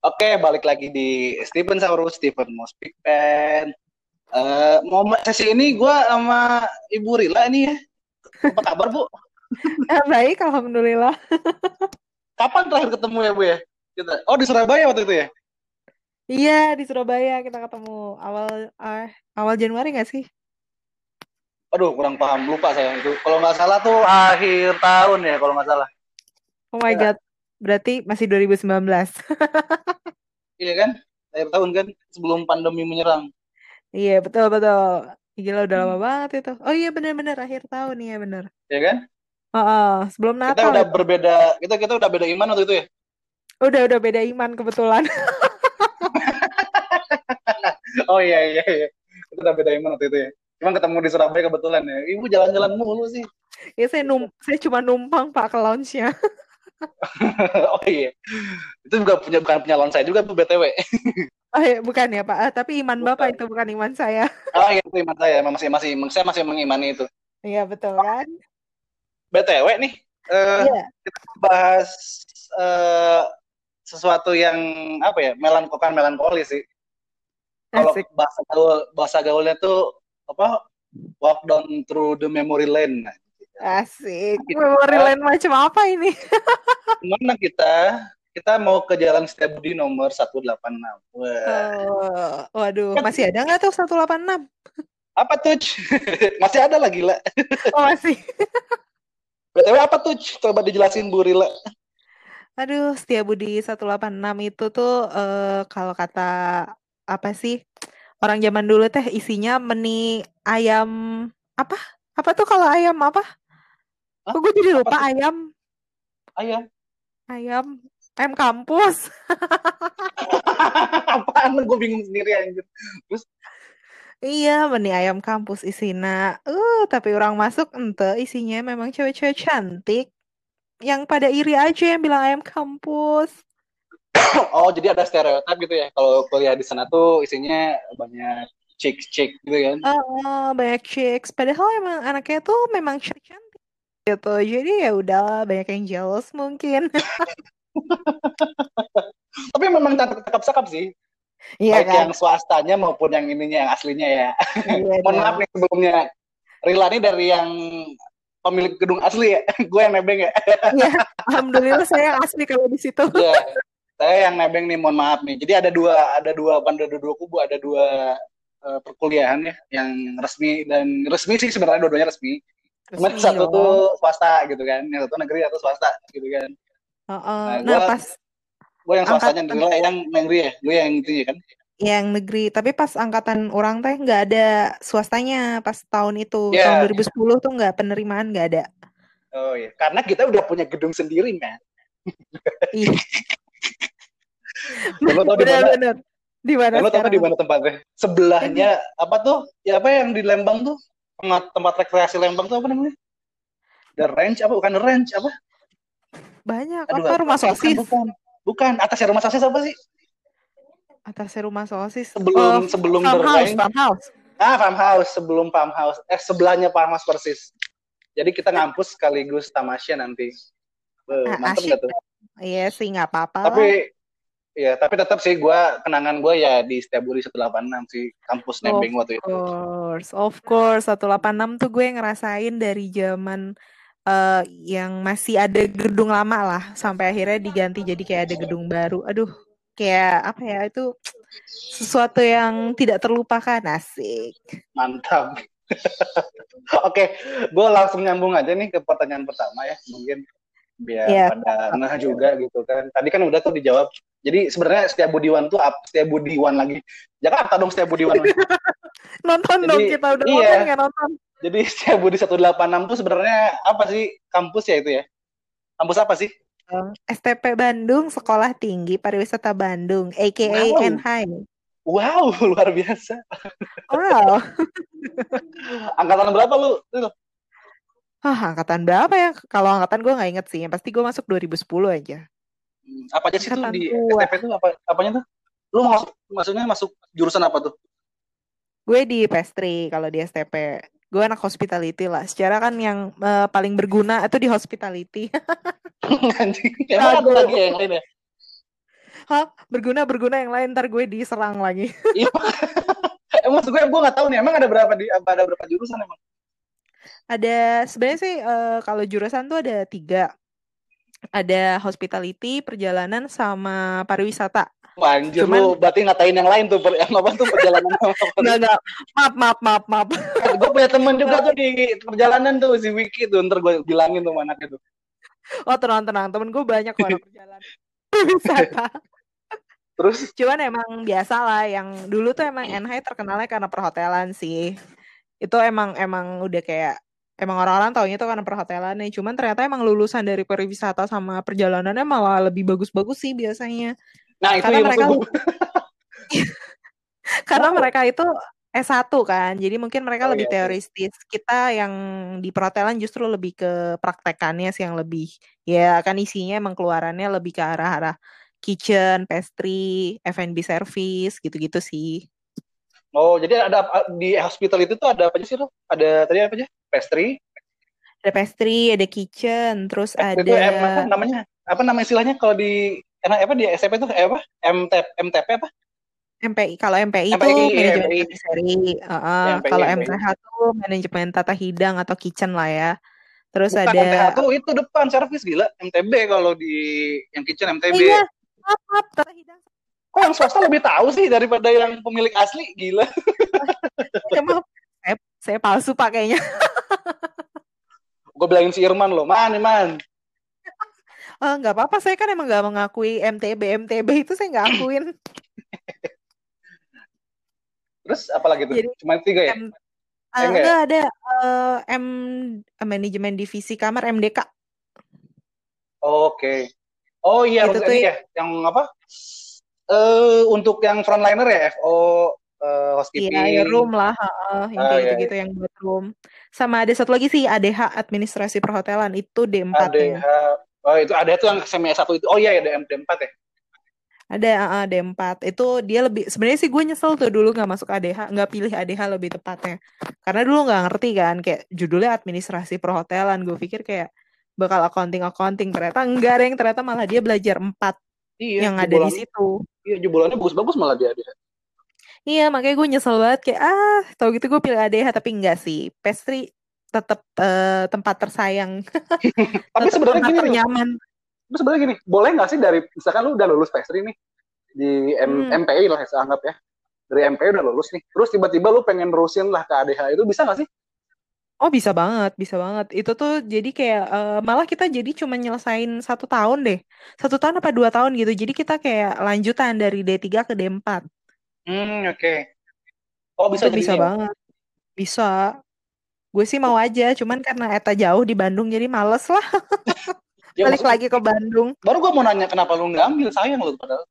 Oke, balik lagi di Steven Saurus, Steven Mouse Big Pen. Uh, mau sesi ini gue sama Ibu Rila nih ya. Apa kabar Bu? Eh, baik, alhamdulillah. Kapan terakhir ketemu ya Bu ya? Kita. Oh di Surabaya waktu itu ya? Iya di Surabaya kita ketemu awal uh, awal Januari nggak sih? Aduh kurang paham lupa saya itu. Kalau nggak salah tuh akhir tahun ya kalau nggak salah. Oh my ya. god, berarti masih 2019. iya kan? Akhir tahun kan sebelum pandemi menyerang. Iya betul betul. Gila udah lama hmm. banget itu. Oh iya benar-benar akhir tahun ya benar. Iya kan? Oh, oh, sebelum Natal. Kita udah itu. berbeda. Kita kita udah beda iman waktu itu ya. Udah udah beda iman kebetulan. oh iya iya iya. Kita udah beda iman waktu itu ya. Cuma ketemu di Surabaya kebetulan ya. Ibu jalan-jalan mulu sih. Ya saya num saya cuma numpang Pak ke lounge-nya. oh iya. Itu juga punya bukan punya lawan saya juga tuh BTW. oh iya, bukan ya Pak. Uh, tapi iman bukan. Bapak itu bukan iman saya. oh iya itu iman saya. Masih masih saya masih mengimani itu. Iya betul kan. BTW nih. Uh, iya. Kita bahas uh, sesuatu yang apa ya melankokan melankoli sih. Kalau bahasa gaul bahasa gaulnya tuh apa walk down through the memory lane. Asik. Memory lane macam apa ini? Mana kita? Kita mau ke Jalan Setiabudi nomor 186. Wah. Oh, waduh, kan masih ada nggak tuh 186? Apa tuh? masih ada lagi lah. Oh, masih. BTW apa tuh? Coba dijelasin Bu Rila. Aduh, Setiabudi 186 itu tuh uh, kalau kata apa sih? Orang zaman dulu teh isinya meni ayam apa? Apa tuh kalau ayam apa? Hah? Kok gue jadi lupa Apa? ayam? Ayam. Ayam. Ayam kampus. Apaan? Gue bingung sendiri anjir. Terus Iya, meni ayam kampus isina. Uh, tapi orang masuk ente isinya memang cewek-cewek cantik. Yang pada iri aja yang bilang ayam kampus. oh, jadi ada stereotip gitu ya. Kalau kuliah di sana tuh isinya banyak chicks-chick gitu kan. Uh, uh, banyak chicks. Padahal emang anaknya tuh memang cantik gitu jadi ya udahlah banyak yang jealous mungkin tapi memang cakep cakep sih Iya Baik kan? yang swastanya maupun yang ininya yang aslinya ya. Iya, Mohon maaf nih sebelumnya. Rila ini dari yang pemilik gedung asli ya. Gue yang nebeng ya. Iya, alhamdulillah saya yang asli kalau di situ. Iya. Saya yang nebeng nih, mohon maaf nih. Jadi ada dua ada dua ada dua kubu, ada dua uh, perkuliahan ya, yang resmi dan resmi sih sebenarnya dua-duanya resmi. Cuma satu dong. tuh swasta gitu kan, yang satu negeri atau swasta gitu kan. Uh, uh, nah, nah pas gue yang swastanya negeri lah, yang negeri ya, gue yang itu ya kan. Yang negeri, tapi pas angkatan orang teh nggak ada swastanya pas tahun itu, yeah. tahun 2010 tuh nggak penerimaan nggak ada. Oh iya, karena kita udah punya gedung sendiri kan. Iya. Lo tau di mana? Di mana? Lo tau di mana tempatnya? Sebelahnya apa tuh? Ya apa yang di Lembang tuh? Tempat rekreasi Lembang tuh apa namanya? The Range apa? Bukan The Range apa? Banyak. Aduh, apa rumah sosis? Bukan. Bukan. Atasnya rumah sosis apa sih? Atasnya rumah sosis. Sebelum oh, sebelum The. Farmhouse. Ah, farmhouse sebelum farmhouse. Eh sebelahnya farmhouse persis. Jadi kita ngampus sekaligus tamasya nanti. Be, nah, mantep gak tuh? Iya sih nggak apa-apa. Tapi Iya, tapi tetap sih gue kenangan gue ya di Setiabudi 186 sih kampus Nebeng waktu itu. Of course, of course 186 tuh gue ngerasain dari zaman uh, yang masih ada gedung lama lah sampai akhirnya diganti jadi kayak ada gedung baru. Aduh, kayak apa ya itu sesuatu yang tidak terlupakan asik. Mantap. Oke, gue langsung nyambung aja nih ke pertanyaan pertama ya, mungkin biar yeah. pada nah juga gitu kan. Tadi kan udah tuh dijawab jadi sebenarnya setiap Budiwan tuh setiap Budiwan lagi. Jakarta dong setiap Budiwan. nonton Jadi, dong kita udah iya. nonton ya nonton. Jadi setiap Budi 186 tuh sebenarnya apa sih kampus ya itu ya? Kampus apa sih? STP Bandung Sekolah Tinggi Pariwisata Bandung, aka wow. NHI. Wow, luar biasa. Wow. angkatan berapa lu? Ah, angkatan berapa ya? Kalau angkatan gue nggak inget sih. Yang pasti gue masuk 2010 aja. Hmm, apa aja sih tuh di STP itu apa apanya tuh? Lu masuk maksudnya masuk jurusan apa tuh? Gue di pastry kalau di STP. Gue anak hospitality lah. Secara kan yang uh, paling berguna itu di hospitality. Emang ada lagi yang lain ya? Hah? Berguna berguna yang lain ntar gue diserang lagi. Iya. emang maksud gue gue nggak tahu nih emang ada berapa di ada berapa jurusan emang? Ada sebenarnya sih uh, kalau jurusan tuh ada tiga. Ada hospitality, perjalanan, sama pariwisata. Anjir Cuman, lu berarti ngatain yang lain tuh yang apa tuh perjalanan Enggak, enggak. Maaf, maaf, maaf, maaf. gue punya temen juga tuh di perjalanan tuh si Wiki tuh ntar gue bilangin tuh anaknya tuh. Oh tenang tenang temen gue banyak kok perjalanan wisata. Terus? Cuman emang biasa lah yang dulu tuh emang NH terkenalnya karena perhotelan sih. Itu emang emang udah kayak emang orang-orang taunya itu karena perhotelan nih. Cuman ternyata emang lulusan dari pariwisata sama perjalanannya malah lebih bagus-bagus sih biasanya. Nah, itu karena mereka karena oh. mereka itu S1 kan. Jadi mungkin mereka oh, lebih iya, teoristis. Kita yang di perhotelan justru lebih ke praktekannya sih yang lebih ya kan isinya emang keluarannya lebih ke arah-arah kitchen, pastry, F&B service gitu-gitu sih. Oh, jadi ada di hospital itu tuh ada apa aja sih lo? Ada tadi apa aja? Pastry? Ada pastry, ada kitchen, terus pastry ada itu apa namanya? Apa nama istilahnya kalau di apa di SMP itu apa? MTP, MTP apa? MPI kalau MPI, itu manajemen MPI. seri, uh, uh, ya, kalau MTH tuh manajemen tata hidang atau kitchen lah ya. Terus Bukan, ada MTH tuh itu depan servis gila, MTB kalau di yang kitchen MTB. Iya, maaf, maaf, tata hidang. Kok yang swasta lebih tahu sih daripada yang pemilik asli, gila. ya, maaf, saya, palsu pakainya. Gue bilangin si Irman loh, man, man. Oh, nggak apa-apa, saya kan emang nggak mengakui MTB, MTB itu saya nggak akuin. Terus apalagi tuh? Jadi, Cuma tiga ya? M, uh, enggak, ya? ada uh, M manajemen divisi kamar MDK. Oke. Okay. Oh iya, itu tuh ya, yang apa? Uh, untuk yang frontliner ya, FO uh, housekeeping. Iya, ya room lah, uh, yang kayak gitu gitu-gitu yang buat room. Sama ada satu lagi sih ADH administrasi perhotelan itu D4 ADH. Oh, itu ada tuh yang semi S1 itu. Oh iya ya D4 ya. Ada uh, D4. Itu dia lebih sebenarnya sih gue nyesel tuh dulu nggak masuk ADH, nggak pilih ADH lebih tepatnya. Karena dulu nggak ngerti kan kayak judulnya administrasi perhotelan. Gue pikir kayak bakal accounting accounting ternyata enggak yang ternyata malah dia belajar empat iya, yang ada di situ. Iya, jebolannya bagus-bagus malah dia ADH. Iya, makanya gue nyesel banget kayak ah, tau gitu gue pilih ADH tapi enggak sih. Pastry tetap uh, eh, tempat tersayang. tapi sebenarnya gini nyaman itu sebenarnya gini, boleh nggak sih dari misalkan lu udah lulus pastry nih di M hmm. MPI lah saya anggap ya. Dari MPI udah lulus nih. Terus tiba-tiba lu pengen nerusin lah ke ADH itu bisa nggak sih? Oh bisa banget, bisa banget. Itu tuh jadi kayak uh, malah kita jadi cuma nyelesain satu tahun deh, satu tahun apa dua tahun gitu. Jadi kita kayak lanjutan dari D3 ke D4. Hmm oke. Okay. Oh bisa bisa banget. Bisa. Gue sih mau aja, cuman karena Eta jauh di Bandung jadi males lah. ya, balik lagi ke Bandung baru gue mau nanya kenapa lu nggak ambil sayang lu padahal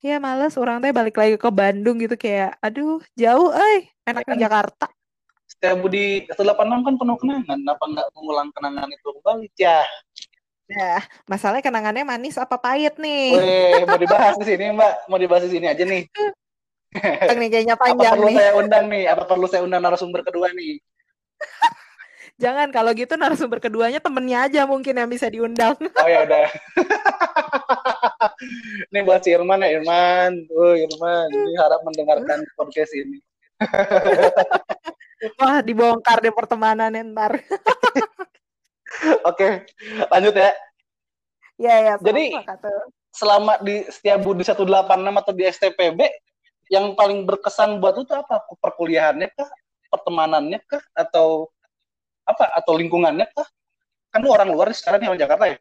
Iya males orang teh balik lagi ke Bandung gitu kayak aduh jauh eh enak di Jakarta Setiap Budi 186 kan penuh kenangan kenapa nggak mengulang kenangan itu kembali ya Ya, masalahnya kenangannya manis apa pahit nih? Weh, mau dibahas di sini, Mbak. Mau dibahas di sini aja nih. Nih kayaknya panjang apa perlu nih. saya undang nih? Apa perlu saya undang narasumber kedua nih? Jangan kalau gitu narasumber keduanya temennya aja mungkin yang bisa diundang. Oh ya udah. ini buat si Irman ya Irman. Oh Irman, ini harap mendengarkan podcast ini. Wah dibongkar deh pertemanan ntar. Oke, lanjut ya. Iya ya. Jadi selama di setiap budi 186 atau di STPB yang paling berkesan buat lu itu apa? Perkuliahannya kah? Pertemanannya kah? Atau apa atau lingkungannya kah? Kan lu orang luar sekarang nih orang Jakarta ya?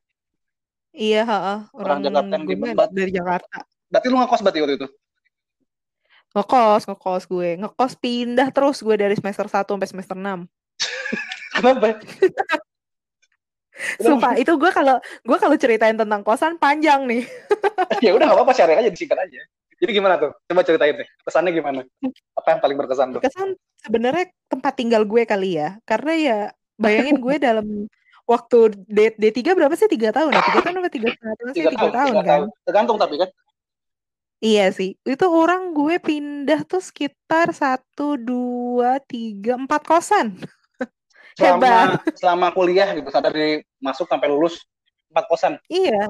Iya, heeh. Orang, orang Jakarta yang gimana? Dari Jakarta. Berarti lu ngekos berarti waktu itu? Ngekos, ngekos gue. Ngekos pindah terus gue dari semester 1 sampai semester 6. Kenapa? Sumpah, itu gue kalau gue kalau ceritain tentang kosan panjang nih. ya udah gak apa-apa share aja disingkat aja. Jadi gimana tuh? Coba ceritain deh. Kesannya gimana? Apa yang paling berkesan tuh? Kesan sebenarnya tempat tinggal gue kali ya. Karena ya bayangin gue dalam waktu D D3 berapa sih? Tiga tahun ya? Tiga tahun apa tiga tahun sih? Tiga tahun, kan? Tergantung tapi kan. Iya sih, itu orang gue pindah tuh sekitar satu, dua, tiga, empat kosan. Selama, Hebat. selama kuliah gitu, dari masuk sampai lulus empat kosan. Iya,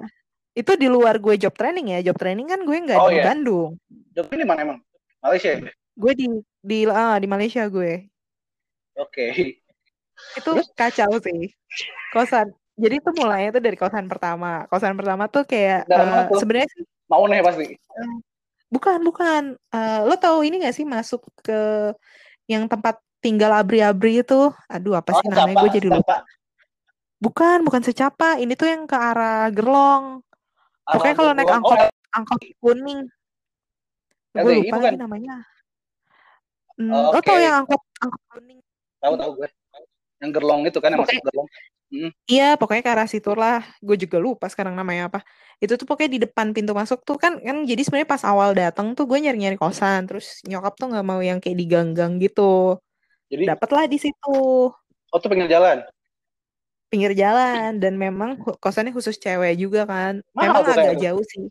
itu di luar gue job training ya. Job training kan gue nggak oh, di iya. Bandung. Job training mana emang? Malaysia ya? Gue di di ah, di Malaysia gue. Oke. Okay. itu kacau sih. Kosan jadi itu mulainya tuh dari kosan pertama. Kosan pertama tuh kayak uh, sebenarnya sih mau nih pasti? Bukan bukan. Uh, lo tahu ini gak sih masuk ke yang tempat tinggal abri-abri itu? Aduh apa sih oh, namanya? Gue jadi lupa. Bukan bukan secapa ini tuh yang ke arah Gerlong Pokoknya kalau naik angkot oh, angkot kuning. Gue lupa lagi kan? namanya. Hmm, oh, okay. Lo tau yang angkot angkot kuning? Tahu tahu gue. Yang gerlong itu kan yang masuk gerlong. Hmm. Iya, pokoknya ke arah situ lah. Gue juga lupa sekarang namanya apa. Itu tuh pokoknya di depan pintu masuk tuh kan kan jadi sebenarnya pas awal datang tuh gue nyari-nyari kosan, terus nyokap tuh nggak mau yang kayak di gang-gang gitu. Jadi dapatlah di situ. Oh, tuh pinggir jalan pinggir jalan dan memang kosannya khusus cewek juga kan. Mahal memang agak jauh sih.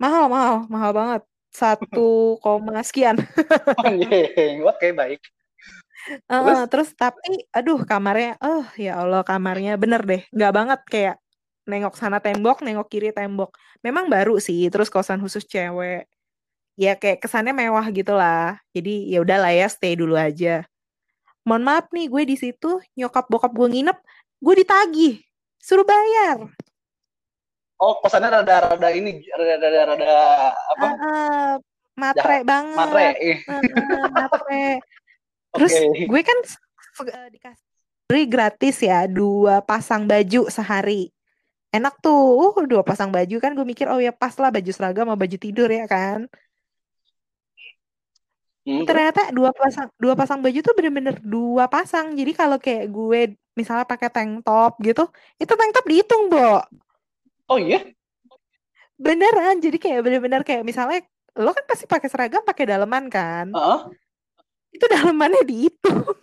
Mahal, mahal, mahal banget. Satu koma sekian. Oke, okay, baik. Uh, terus? terus tapi aduh kamarnya oh ya Allah kamarnya bener deh nggak banget kayak nengok sana tembok nengok kiri tembok memang baru sih terus kosan khusus cewek ya kayak kesannya mewah gitu lah jadi ya udahlah ya stay dulu aja mohon maaf nih gue di situ nyokap bokap gue nginep gue ditagih suruh bayar. Oh kosannya rada-rada ini rada-rada apa? Uh, matre Jahat. banget. matre uh, matre. Terus okay. gue kan uh, dikasih gratis ya dua pasang baju sehari. Enak tuh uh dua pasang baju kan gue mikir oh ya pas lah baju seragam sama baju tidur ya kan Hmm. Ternyata dua pasang dua pasang baju tuh bener-bener dua pasang. Jadi kalau kayak gue misalnya pakai tank top gitu, itu tank top dihitung, Bo. Oh iya? Beneran. Jadi kayak bener-bener kayak misalnya lo kan pasti pakai seragam pakai daleman kan? Uh -huh. Itu dalemannya dihitung.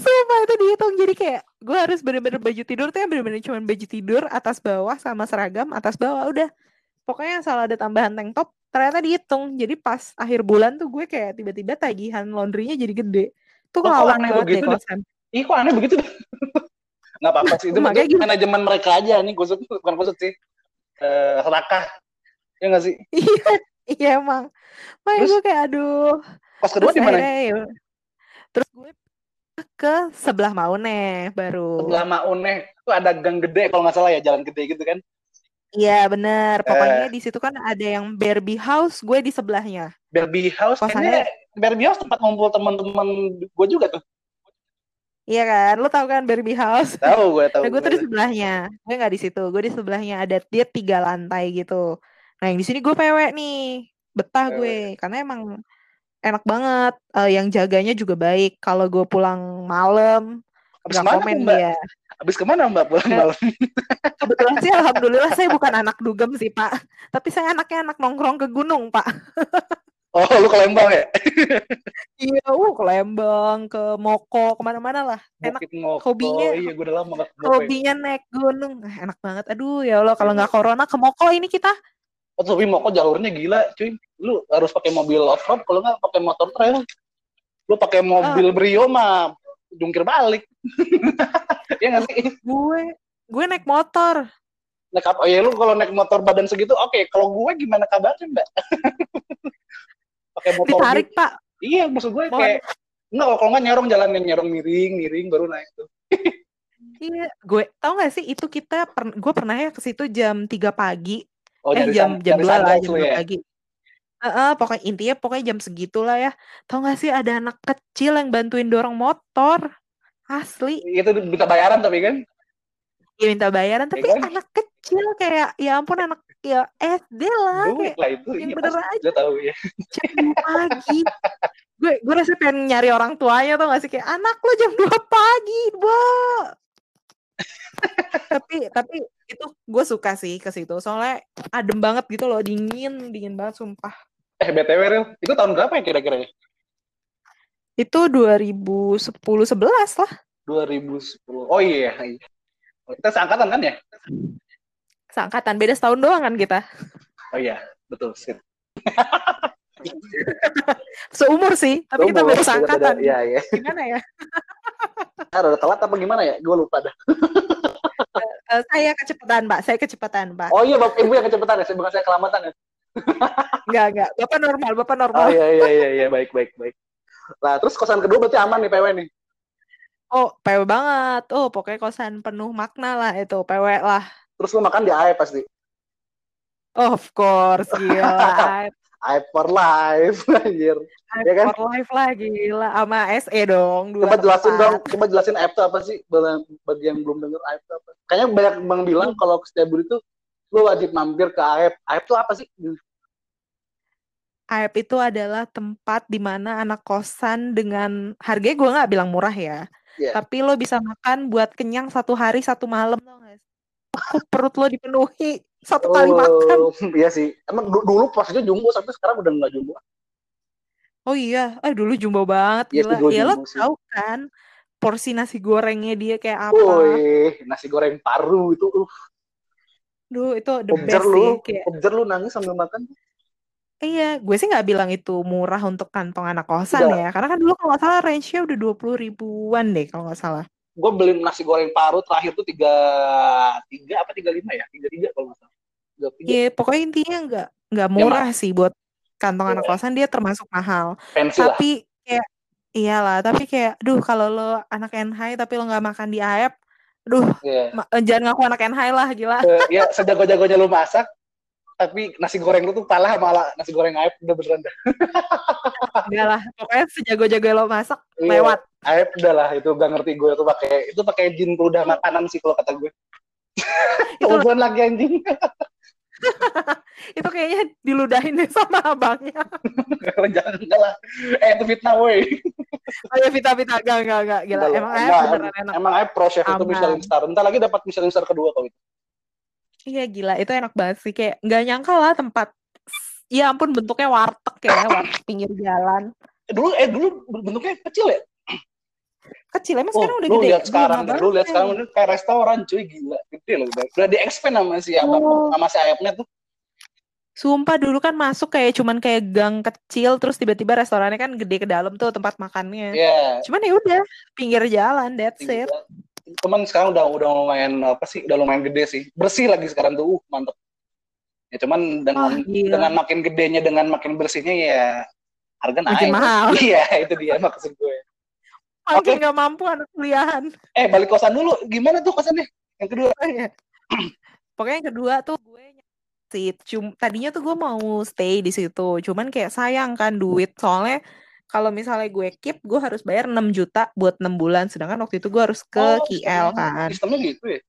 Sumpah itu dihitung jadi kayak gue harus bener-bener baju tidur tuh yang bener-bener cuma baju tidur atas bawah sama seragam atas bawah udah pokoknya asal ada tambahan tank top ternyata dihitung. Jadi pas akhir bulan tuh gue kayak tiba-tiba tagihan laundrynya jadi gede. Tuh kalau oh, aneh begitu ih kok aneh begitu nggak apa-apa sih itu Makanya gitu. manajemen mereka aja. Nih kusut bukan kusut sih. Eh serakah. Ya nggak sih? Iya iya emang. Makanya gue kayak aduh. Pas kedua di mana ya, terus gue ke sebelah Maune baru. Sebelah Maune tuh ada gang gede kalau nggak salah ya jalan gede gitu kan Iya bener, pokoknya uh, di situ kan ada yang Barbie House, gue di sebelahnya. Barbie House, Kosannya... Barbie House tempat ngumpul teman-teman gue juga tuh. Iya kan, lo tau kan Barbie House? Tahu gue tahu. Nah, gue tuh di sebelahnya, gue nggak di situ, gue di sebelahnya ada dia tiga lantai gitu. Nah yang di sini gue pewek nih, betah gue, karena emang enak banget. Uh, yang jaganya juga baik. Kalau gue pulang malam, nggak komen dia. Habis ke mana Mbak pulang malam? Kebetulan sih alhamdulillah saya bukan anak dugem sih Pak. Tapi saya anaknya anak nongkrong ke gunung Pak. Oh, lu ke Lembang ya? iya, uh, ke Lembang, ke Moko, ke mana-mana lah. Enak. Moko. Hobinya. Iya, gue udah lama gak ke Hobinya naik gunung. Eh, enak banget. Aduh, ya Allah, kalau nggak corona ke Moko ini kita. Oh, tapi Moko jalurnya gila, cuy. Lu harus pakai mobil off-road, kalau nggak pakai motor trail. Lu pakai mobil oh. Brio mah jungkir balik. ya nggak sih? Gue gue naik motor. Naik apa? Oh ya lu kalau naik motor badan segitu, oke. Okay. Kalau gue gimana kabarnya mbak? Pakai motor. Ditarik gitu. pak. Iya maksud gue Mohon. kayak Enggak, kalau nggak nyerong jalan nyerong miring, miring baru naik tuh. iya, gue tau gak sih itu kita per, gue pernah ya ke situ jam 3 pagi. Oh, eh jam jam dua lah jam dua ya? pagi. Heeh, pokoknya intinya pokoknya jam segitulah ya. Tahu nggak sih ada anak kecil yang bantuin dorong motor. Asli. Itu minta bayaran tapi kan? Iya minta bayaran tapi ya kan? anak kecil kayak ya ampun anak ya SD lah kayak lah itu yang iya, bener aja. Gue tahu ya. Jam pagi. gue gue rasa pengen nyari orang tuanya tuh gak sih kayak anak lo jam 2 pagi, Bu. tapi tapi itu gue suka sih ke situ soalnya adem banget gitu loh dingin dingin banget sumpah Eh BTW Ril, itu tahun berapa ya kira-kira ya? Itu 2010 11 lah. 2010. Oh iya, iya. Oh, kita seangkatan kan ya? Seangkatan, beda setahun doang kan kita. Oh iya, betul. Seumur sih, tapi Seumur, kita beda seangkatan. Iya, iya. Gimana ya? Nah, udah telat apa gimana ya? Gue lupa dah. Uh, saya kecepatan, Pak. Saya kecepatan, Pak. Oh iya, Bapak Ibu yang kecepatan ya, bukan saya kelamatan ya. enggak, enggak. Bapak normal, Bapak normal. Oh iya, iya, iya, iya, baik, baik, baik. Nah, terus kosan kedua berarti aman nih PW nih. Oh, PW banget. Oh, pokoknya kosan penuh makna lah itu, PW lah. Terus lu makan di AE pasti. Of course, gila. AE for life, anjir. AE ya kan? for life lah, gila. Sama SE dong. Dua coba jelasin dong, coba jelasin AE itu apa sih? Bagi yang belum denger AE itu apa. Kayaknya banyak bang bilang kalau ke Setiabudi itu lu wajib mampir ke AEP. AEP itu apa sih? AEP itu adalah tempat di mana anak kosan dengan harganya gue nggak bilang murah ya yeah. tapi lo bisa makan buat kenyang satu hari satu malam lo nggak perut lo dipenuhi satu oh, kali makan iya sih emang dulu posnya jumbo tapi sekarang udah nggak jumbo oh iya eh dulu jumbo banget iya, gila ya lo tahu kan porsi nasi gorengnya dia kayak apa Wih, nasi goreng paru itu uh. Duh, itu the Objer best lu, sih. Kayak... Objer lu nangis sambil makan. Iya, gue sih nggak bilang itu murah untuk kantong anak kosan ya, karena kan dulu kalau nggak salah range-nya udah dua puluh ribuan deh kalau nggak salah. Gue beli nasi goreng paru terakhir tuh tiga tiga apa tiga lima ya, tiga tiga kalau nggak salah. Iya, pokoknya intinya nggak nggak ya, murah ya, sih buat kantong yeah. anak kosan dia termasuk mahal. Pensi tapi lah. kayak iyalah, tapi kayak, duh kalau lo anak NHI tapi lo nggak makan di AEP, duh yeah. jangan ngaku anak NHI lah gila. Uh, ya sejago-jagonya lo masak, tapi nasi goreng lu tuh kalah malah nasi goreng aib udah beneran dah. Enggak lah, pokoknya sejago-jago lo masak iya, lewat. Aib udah lah, itu gak ngerti gue tuh pakai itu pakai jin peludah makanan sih kalau kata gue. itu lagi anjing. itu kayaknya diludahin deh sama abangnya. Jangan enggak lah. Eh itu fitnah woi. oh ya fitnah fitnah enggak enggak enggak gila. Enggak, emang aib beneran enak. Emang aib pro chef itu Michelin star. Entar lagi dapat Michelin star kedua kau itu. Iya gila, itu enak banget sih kayak nggak nyangka lah tempat ya ampun bentuknya warteg ya, warteg pinggir jalan. Dulu eh dulu bentuknya kecil ya? Kecil emang oh, sekarang udah lu gede. Lihat sekarang, lu lihat sekarang udah kayak restoran cuy gila, gede loh udah. Udah di expand sama si apa oh. sama si ayamnya tuh. Sumpah dulu kan masuk kayak cuman kayak gang kecil terus tiba-tiba restorannya kan gede ke dalam tuh tempat makannya. Iya. Yeah. Cuman ya udah pinggir jalan that's pinggir it. Jalan teman sekarang udah udah lumayan apa sih udah lumayan gede sih. Bersih lagi sekarang tuh uh, mantep. Ya cuman dengan oh, dengan makin gedenya dengan makin bersihnya ya harga naik. Makin mahal. Iya itu dia maksud gue. Makin nggak okay. mampu anak kuliahan. Eh balik kosan dulu. Gimana tuh kosannya? Yang kedua. Iya. pokoknya yang kedua tuh gue sih cum tadinya tuh gue mau stay di situ. Cuman kayak sayang kan duit. Soalnya kalau misalnya gue keep gue harus bayar 6 juta buat 6 bulan. Sedangkan waktu itu gue harus ke oh, KL kan. sistemnya gitu ya?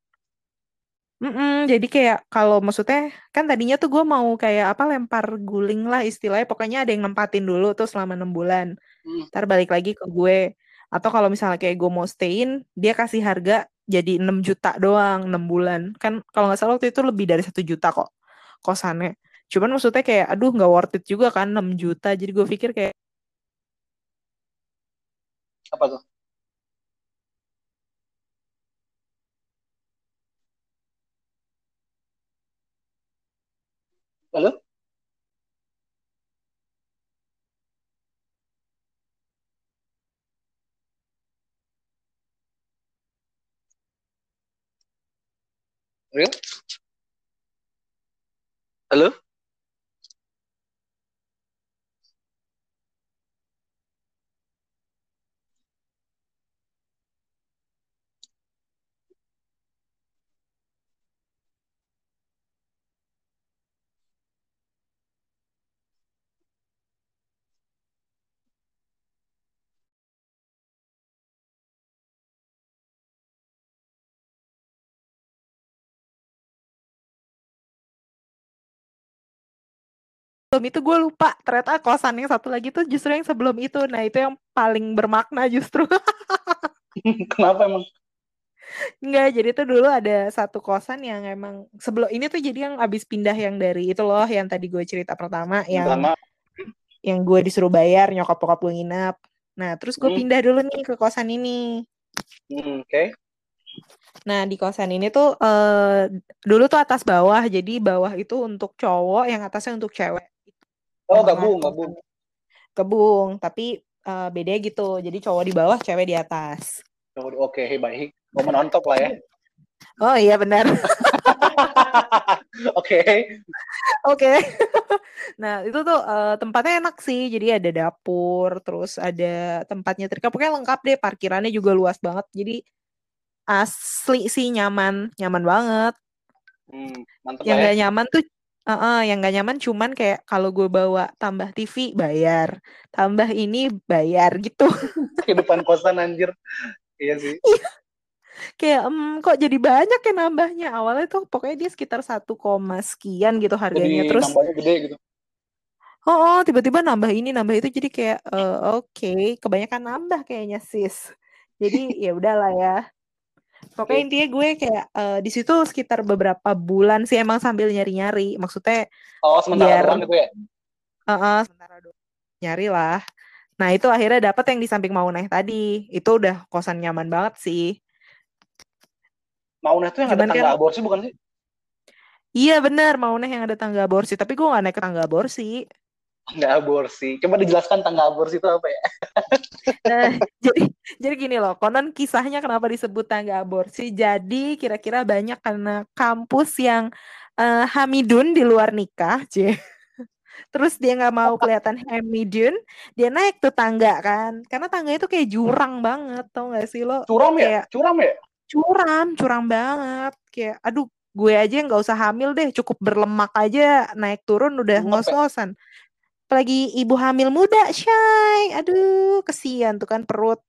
Mm-mm, jadi kayak kalau maksudnya kan tadinya tuh gue mau kayak apa lempar guling lah istilahnya. Pokoknya ada yang nempatin dulu tuh selama enam bulan. Hmm. ntar balik lagi ke gue. Atau kalau misalnya kayak gue mau stayin dia kasih harga jadi 6 juta doang 6 bulan. Kan kalau nggak salah waktu itu lebih dari satu juta kok kosannya. Cuman maksudnya kayak aduh nggak worth it juga kan 6 juta. Jadi gue pikir kayak apa tuh? Halo? Halo? Sebelum itu gue lupa ternyata kosan yang satu lagi tuh justru yang sebelum itu nah itu yang paling bermakna justru kenapa emang Enggak, jadi tuh dulu ada satu kosan yang emang sebelum ini tuh jadi yang abis pindah yang dari itu loh yang tadi gue cerita pertama yang pertama. yang gue disuruh bayar nyokap bokap gue nginap. Nah terus gue hmm. pindah dulu nih ke kosan ini. Hmm, Oke. Okay. Nah di kosan ini tuh uh, dulu tuh atas bawah jadi bawah itu untuk cowok yang atasnya untuk cewek. Oh, gabung, gabung. Gabung, tapi uh, beda gitu. Jadi cowok di bawah, cewek di atas. Oke, okay, baik. Momen on top lah ya. Oh iya benar. Oke. Oke. Nah itu tuh uh, tempatnya enak sih. Jadi ada dapur, terus ada tempatnya nyetrika. Pokoknya lengkap deh. Parkirannya juga luas banget. Jadi asli sih nyaman, nyaman banget. Hmm, mantep yang ya. gak nyaman tuh Uh, uh, yang gak nyaman cuman kayak kalau gue bawa tambah TV bayar, tambah ini bayar gitu. Kehidupan kosan anjir. Iya sih. Iya. kayak um, kok jadi banyak ya nambahnya. Awalnya tuh pokoknya dia sekitar satu koma sekian gitu harganya. Jadi Terus nambahnya gede gitu. Oh, oh tiba-tiba nambah ini nambah itu jadi kayak uh, oke okay, kebanyakan nambah kayaknya sis. Jadi ya udahlah ya. Pokoknya intinya gue kayak uh, di situ sekitar beberapa bulan sih emang sambil nyari-nyari. Maksudnya Oh, sementara biar, doang gitu ya? Uh, uh, sementara doang. Nyari lah. Nah, itu akhirnya dapat yang di samping Mauneh tadi. Itu udah kosan nyaman banget sih. Mauneh tuh yang Cuman ada tangga kan, aborsi bukan sih? Iya benar, Mauneh yang ada tangga aborsi. Tapi gue gak naik ke tangga aborsi tangga aborsi. Coba dijelaskan tangga aborsi itu apa ya? nah, jadi jadi gini loh, konon kisahnya kenapa disebut tangga aborsi. Jadi kira-kira banyak karena kampus yang uh, Hamidun di luar nikah, c. Terus dia nggak mau kelihatan Hamidun, dia naik tuh tangga kan. Karena tangga itu kayak jurang banget, tau gak sih lo? Curam ya? Kayak, curam ya? Curam, curam banget. Kayak, aduh, gue aja nggak usah hamil deh, cukup berlemak aja naik turun udah ya? ngos-ngosan apalagi ibu hamil muda shy aduh kesian tuh kan perut.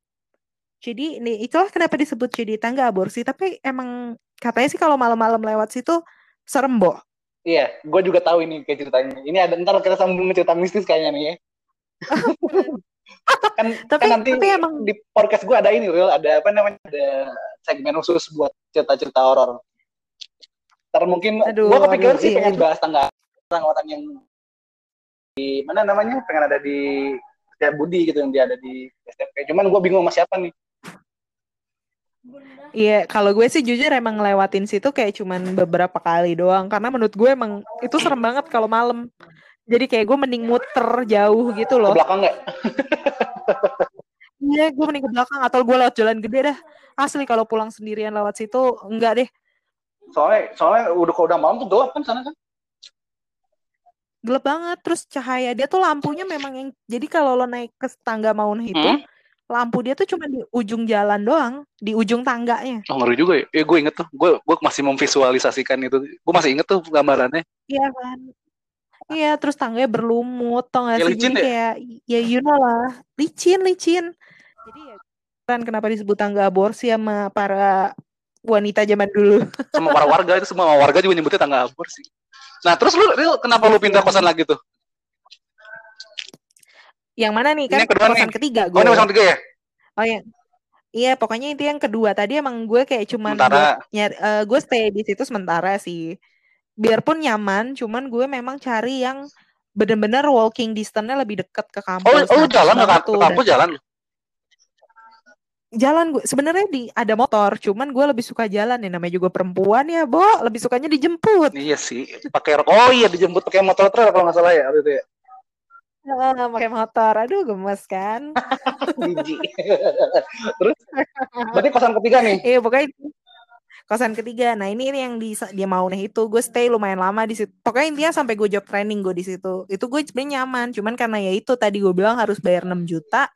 Jadi nih itulah kenapa disebut jadi tangga aborsi. Tapi emang katanya sih kalau malam-malam lewat situ serem boh iya gue juga tahu ini kayak ceritanya ini. Ada ntar kita sambung cerita mistis kayaknya nih ya. Kan, tapi, kan nanti tapi emang... di podcast gue ada ini real ada apa namanya? Ada segmen khusus buat cerita-cerita horor. Ntar mungkin gue kepikiran sih iya. pengen bahas tangga orang-orang yang di mana namanya pengen ada di Setia Budi gitu yang dia ada di STP cuman gue bingung sama siapa nih Iya, kalau gue sih jujur emang ngelewatin situ kayak cuman beberapa kali doang karena menurut gue emang itu serem banget kalau malam. Jadi kayak gue mending muter jauh gitu loh. Ke belakang nggak? Iya, gue mending ke belakang atau gue lewat jalan gede dah. Asli kalau pulang sendirian lewat situ enggak deh. Soalnya soalnya udah kalau udah malam tuh gelap kan sana kan? Gelap banget terus cahaya dia tuh lampunya memang yang jadi kalau lo naik ke tangga maun itu hmm? lampu dia tuh cuma di ujung jalan doang di ujung tangganya. Oh ngeri juga ya. Eh, gue inget tuh gue gue masih memvisualisasikan itu. Gue masih inget tuh gambarannya. Iya kan? Iya terus tangganya berlumut tau gak ya, sih? jadi ya? kayak ya you know lah. Licin licin. Jadi ya kan kenapa disebut tangga aborsi sama para wanita zaman dulu? Sama para warga itu semua warga juga nyebutnya tangga aborsi Nah, terus lu, lu kenapa lu pindah kosan lagi tuh? Yang mana nih? Kan kedua kosan nih. ketiga gue. Oh, ini kosan ketiga ya? Oh iya. Iya, pokoknya itu yang kedua. Tadi emang gue kayak cuman sementara. nyari, uh, gue stay di situ sementara sih. Biarpun nyaman, cuman gue memang cari yang bener-bener walking distance-nya lebih dekat ke kampus. Oh, oh nah, jalan ke, ke kampus jalan jalan gue sebenarnya di ada motor cuman gue lebih suka jalan ya namanya juga perempuan ya bo lebih sukanya dijemput iya sih pakai oh iya dijemput pakai motor trail kalau nggak salah ya itu ya Oh, pakai motor, aduh gemes kan? Biji. Terus, berarti kosan ketiga nih? Iya, pokoknya kosan ketiga. Nah ini, ini yang di, dia mau nih itu gue stay lumayan lama di situ. Pokoknya intinya sampai gue job training gue di situ. Itu gue sebenarnya nyaman, cuman karena ya itu tadi gue bilang harus bayar 6 juta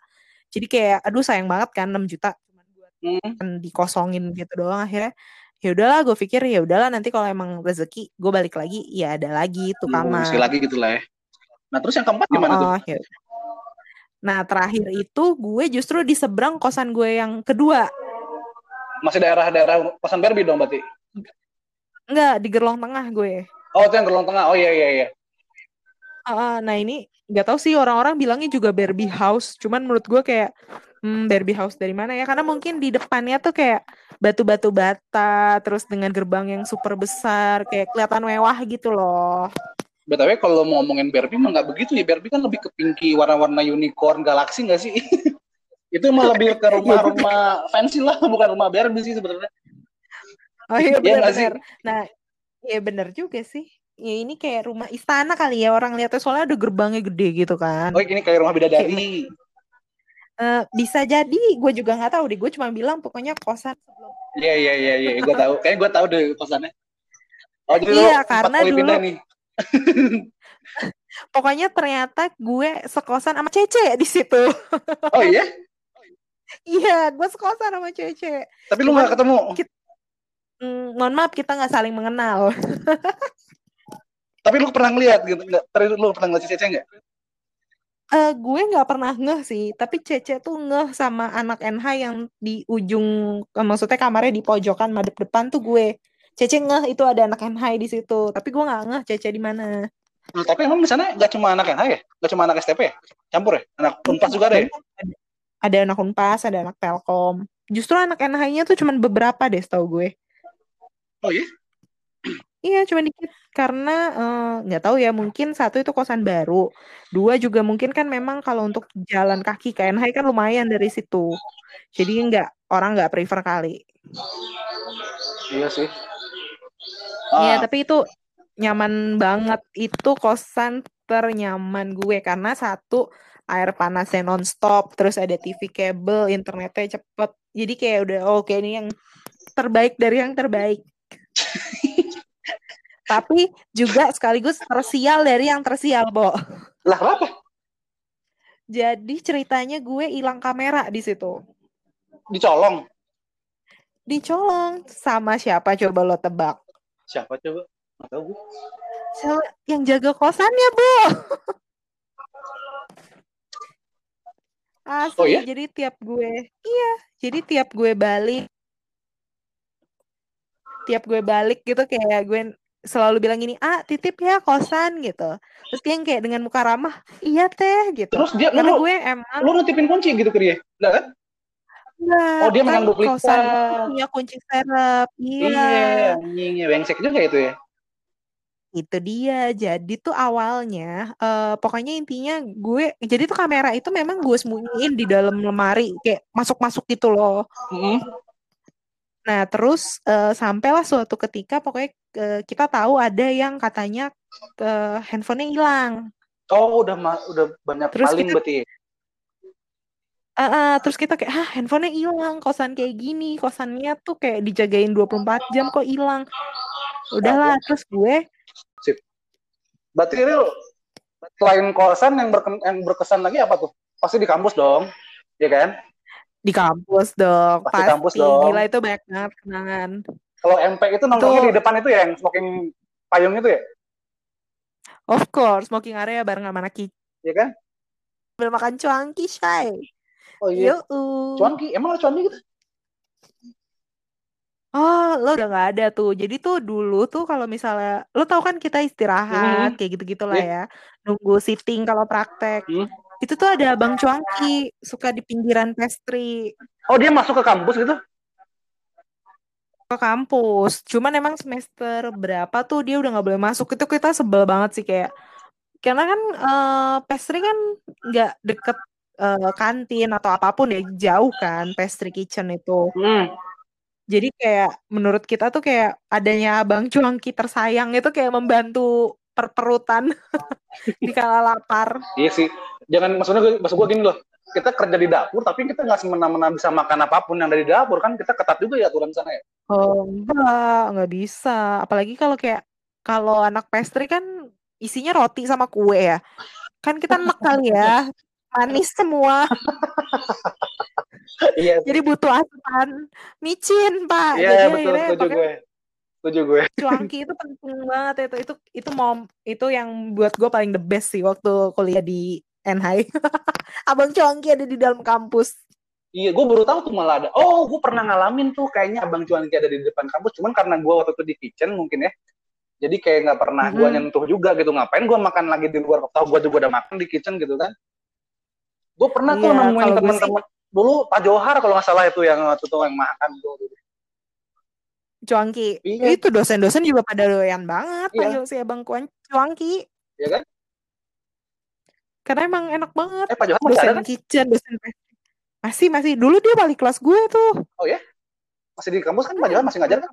jadi kayak aduh sayang banget kan 6 juta cuma buat hmm. dikosongin gitu doang akhirnya ya udahlah gue pikir ya udahlah nanti kalau emang rezeki gue balik lagi ya ada lagi tuh hmm, kamar hmm, lagi gitu lah ya nah terus yang keempat gimana oh, tuh ya. nah terakhir itu gue justru di seberang kosan gue yang kedua masih daerah-daerah kosan Barbie dong berarti Enggak, di Gerlong Tengah gue. Oh, itu yang Gerlong Tengah. Oh iya iya iya. Uh, nah ini nggak tahu sih orang-orang bilangnya juga Barbie House. Cuman menurut gue kayak hmm, Barbie House dari mana ya? Karena mungkin di depannya tuh kayak batu-batu bata terus dengan gerbang yang super besar kayak kelihatan mewah gitu loh. Btw kalau mau ngomongin Barbie mah nggak begitu ya. Barbie kan lebih ke pinky warna-warna unicorn galaksi nggak sih? Itu mah lebih ke rumah-rumah fancy lah bukan rumah Barbie sih sebenarnya. Oh iya benar ya, nah iya benar juga sih ya ini kayak rumah istana kali ya orang lihatnya soalnya ada gerbangnya gede gitu kan. Oh ini kayak rumah bidadari. Uh, bisa jadi, gue juga nggak tahu deh. Gue cuma bilang pokoknya kosan sebelum Iya iya iya iya, gue tahu. Kayak gue tahu deh kosannya. Oh jadi iya, karena dulu pindah nih. Pokoknya ternyata gue sekosan sama Cece di situ. Oh iya? iya, gue sekosan sama Cece. Tapi lu gak ketemu? Kita, mm, mohon maaf, kita gak saling mengenal. Tapi lu pernah ngeliat gitu? Nggak, lu pernah ngeliat Cece nggak? Uh, gue nggak pernah ngeh sih, tapi Cece tuh ngeh sama anak NH yang di ujung, maksudnya kamarnya di pojokan madep depan tuh gue. Cece ngeh itu ada anak NH di situ, tapi gue nggak ngeh Cece di mana. Nah, tapi emang di sana nggak cuma anak NH ya? Nggak cuma anak STP ya? Campur ya? Anak Unpas juga ada ya? Ada anak Unpas, ada anak Telkom. Justru anak NH-nya tuh cuma beberapa deh, tau gue. Oh iya? Iya, cuma dikit karena eh, nggak uh, tahu ya mungkin satu itu kosan baru, dua juga mungkin kan memang kalau untuk jalan kaki ke NH kan lumayan dari situ, jadi nggak orang nggak prefer kali. Iya sih. Iya, ah. tapi itu nyaman banget itu kosan ternyaman gue karena satu air panasnya nonstop, terus ada TV kabel, internetnya cepet, jadi kayak udah oke ini yang terbaik dari yang terbaik. Tapi juga sekaligus tersial dari yang tersial, Bo. Lah, apa? Jadi ceritanya gue hilang kamera di situ. Dicolong. Dicolong sama siapa coba lo tebak? Siapa coba? Gak tahu gue. Yang jaga kosannya, Bu. Asli, oh, iya? jadi tiap gue, iya, jadi tiap gue balik, tiap gue balik gitu kayak gue selalu bilang gini, ah titip ya kosan gitu. Terus dia yang kayak dengan muka ramah, iya teh gitu. Terus dia, Karena lu, gue emang lu nutipin kunci gitu ke dia, enggak kan? Enggak, oh dia kan duplikat. Kosan punya kunci serep, iya. Iya, anjing, bengsek juga itu ya. Itu dia. Jadi tuh awalnya, uh, pokoknya intinya gue jadi tuh kamera itu memang gue sembunyiin di dalam lemari, kayak masuk-masuk gitu loh. Mm -hmm. Nah, terus uh, sampailah suatu ketika pokoknya kita tahu ada yang katanya uh, handphonenya hilang. Oh, udah udah banyak terus paling kita, berarti. Uh, uh, terus kita kayak, ah handphonenya hilang, kosan kayak gini, kosannya tuh kayak dijagain 24 jam kok hilang. Udahlah, terus gue. Sip. Berarti real selain kosan yang, berke yang berkesan lagi apa tuh? Pasti di kampus dong, ya kan? Di kampus dong. Pasti, pasti. kampus dong. Gila itu banyak banget kenangan. Kalau MP itu nongkrongnya di depan itu ya, yang smoking payung itu ya? Of course, smoking area bareng sama anak Iya kan? Belum makan cuanki, Shay. Oh iya. Yo, cuanki, emang ada cuanki gitu? Oh, lo udah gak ada tuh. Jadi tuh dulu tuh kalau misalnya lo tau kan kita istirahat hmm. kayak gitu-gitu lah yeah. ya. Nunggu sitting kalau praktek. Hmm. Itu tuh ada Bang Cuangki, suka di pinggiran pastry. Oh, dia masuk ke kampus gitu? Ke kampus. Cuman emang semester berapa tuh dia udah nggak boleh masuk. Itu kita sebel banget sih kayak karena kan uh, pastry kan nggak deket uh, kantin atau apa pun ya jauh kan pastry kitchen itu. Hmm. Jadi kayak menurut kita tuh kayak adanya Bang Cuangki tersayang itu kayak membantu perperutan di kala lapar. Iya sih jangan maksudnya gue maksud gue gini loh kita kerja di dapur tapi kita nggak semena-mena bisa makan apa pun yang dari dapur kan? Kita ketat juga ya aturan sana ya? Oh enggak. Nggak bisa. Apalagi kalau kayak kalau anak pastry kan isinya roti sama kue ya. Kan kita enak kali ya. Manis semua. Iya jadi butuh asupan micin pak. Iya betul. setuju gue. Setuju gue. Cuanki itu penting banget. Itu itu itu mom itu yang buat gue paling the best sih waktu kuliah di NHI. Abang Cuangki ada di dalam kampus. Iya, gue baru tahu tuh malah ada. Oh, gue pernah ngalamin tuh kayaknya Abang Cuangki ada di depan kampus. Cuman karena gue waktu itu di kitchen mungkin ya. Jadi kayak nggak pernah hmm. gue nyentuh juga gitu. Ngapain gue makan lagi di luar? Tahu gue juga udah makan di kitchen gitu kan. Gue pernah iya, tuh nemuin temen-temen. Dulu Pak Johar kalau nggak salah itu yang waktu itu yang makan tuh. Cuangki. Iya. Itu dosen-dosen juga pada doyan banget iya. panggil si Abang Cuangki. Iya kan? Karena emang enak banget. Eh, Pak Johan dosen ada, kan? kitchen, dosen Masih, masih. Dulu dia balik kelas gue tuh. Oh ya? Masih di kampus kan Pak Johan masih ngajar kan?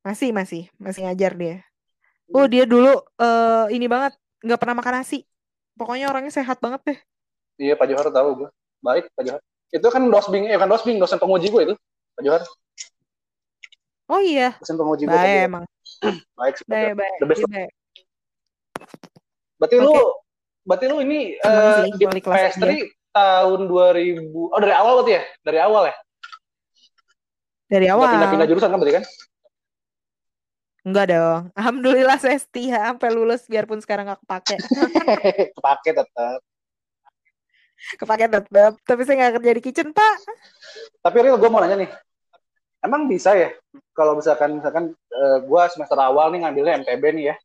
Masih, masih. Masih ngajar dia. Oh, dia dulu uh, ini banget. Nggak pernah makan nasi. Pokoknya orangnya sehat banget deh. Iya, Pak Johar tahu gue. Baik, Pak Johar. Itu kan dosbing, eh kan dosbing, dosen penguji gue itu. Pak Johar. Oh iya. Dosen penguji gue. Baik emang. baik. Baik, baik. The best. Baik. Berarti okay. lu berarti lu ini uh, di PS3 tahun 2000 oh dari awal berarti ya? Dari awal ya? Dari awal. Pindah-pindah jurusan kan berarti kan? Enggak dong. Alhamdulillah saya setia sampai lulus biarpun sekarang nggak kepake. kepake tetap. Kepake tetap. Tapi saya nggak kerja di kitchen, Pak. Tapi real gue mau nanya nih. Emang bisa ya? Kalau misalkan misalkan uh, eh, gue semester awal nih ngambilnya MTB nih ya.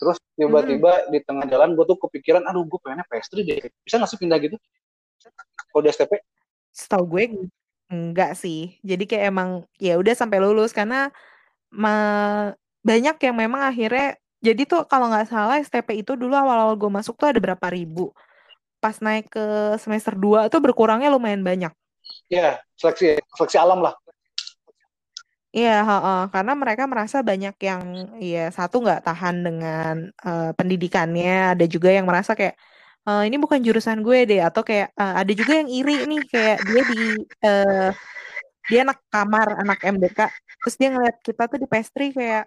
Terus tiba-tiba hmm. di tengah jalan gue tuh kepikiran, aduh gue pengennya PS3 deh. Bisa nggak sih pindah gitu? Kalau di STP? Setahu gue enggak sih. Jadi kayak emang ya udah sampai lulus karena banyak yang memang akhirnya jadi tuh kalau nggak salah STP itu dulu awal-awal gue masuk tuh ada berapa ribu. Pas naik ke semester 2 tuh berkurangnya lumayan banyak. Iya, seleksi seleksi alam lah. Iya, heeh, karena mereka merasa banyak yang ya satu nggak tahan dengan uh, pendidikannya, ada juga yang merasa kayak uh, ini bukan jurusan gue deh, atau kayak uh, ada juga yang iri nih kayak dia di uh, dia anak kamar, anak MDK, terus dia ngeliat kita tuh di pastry kayak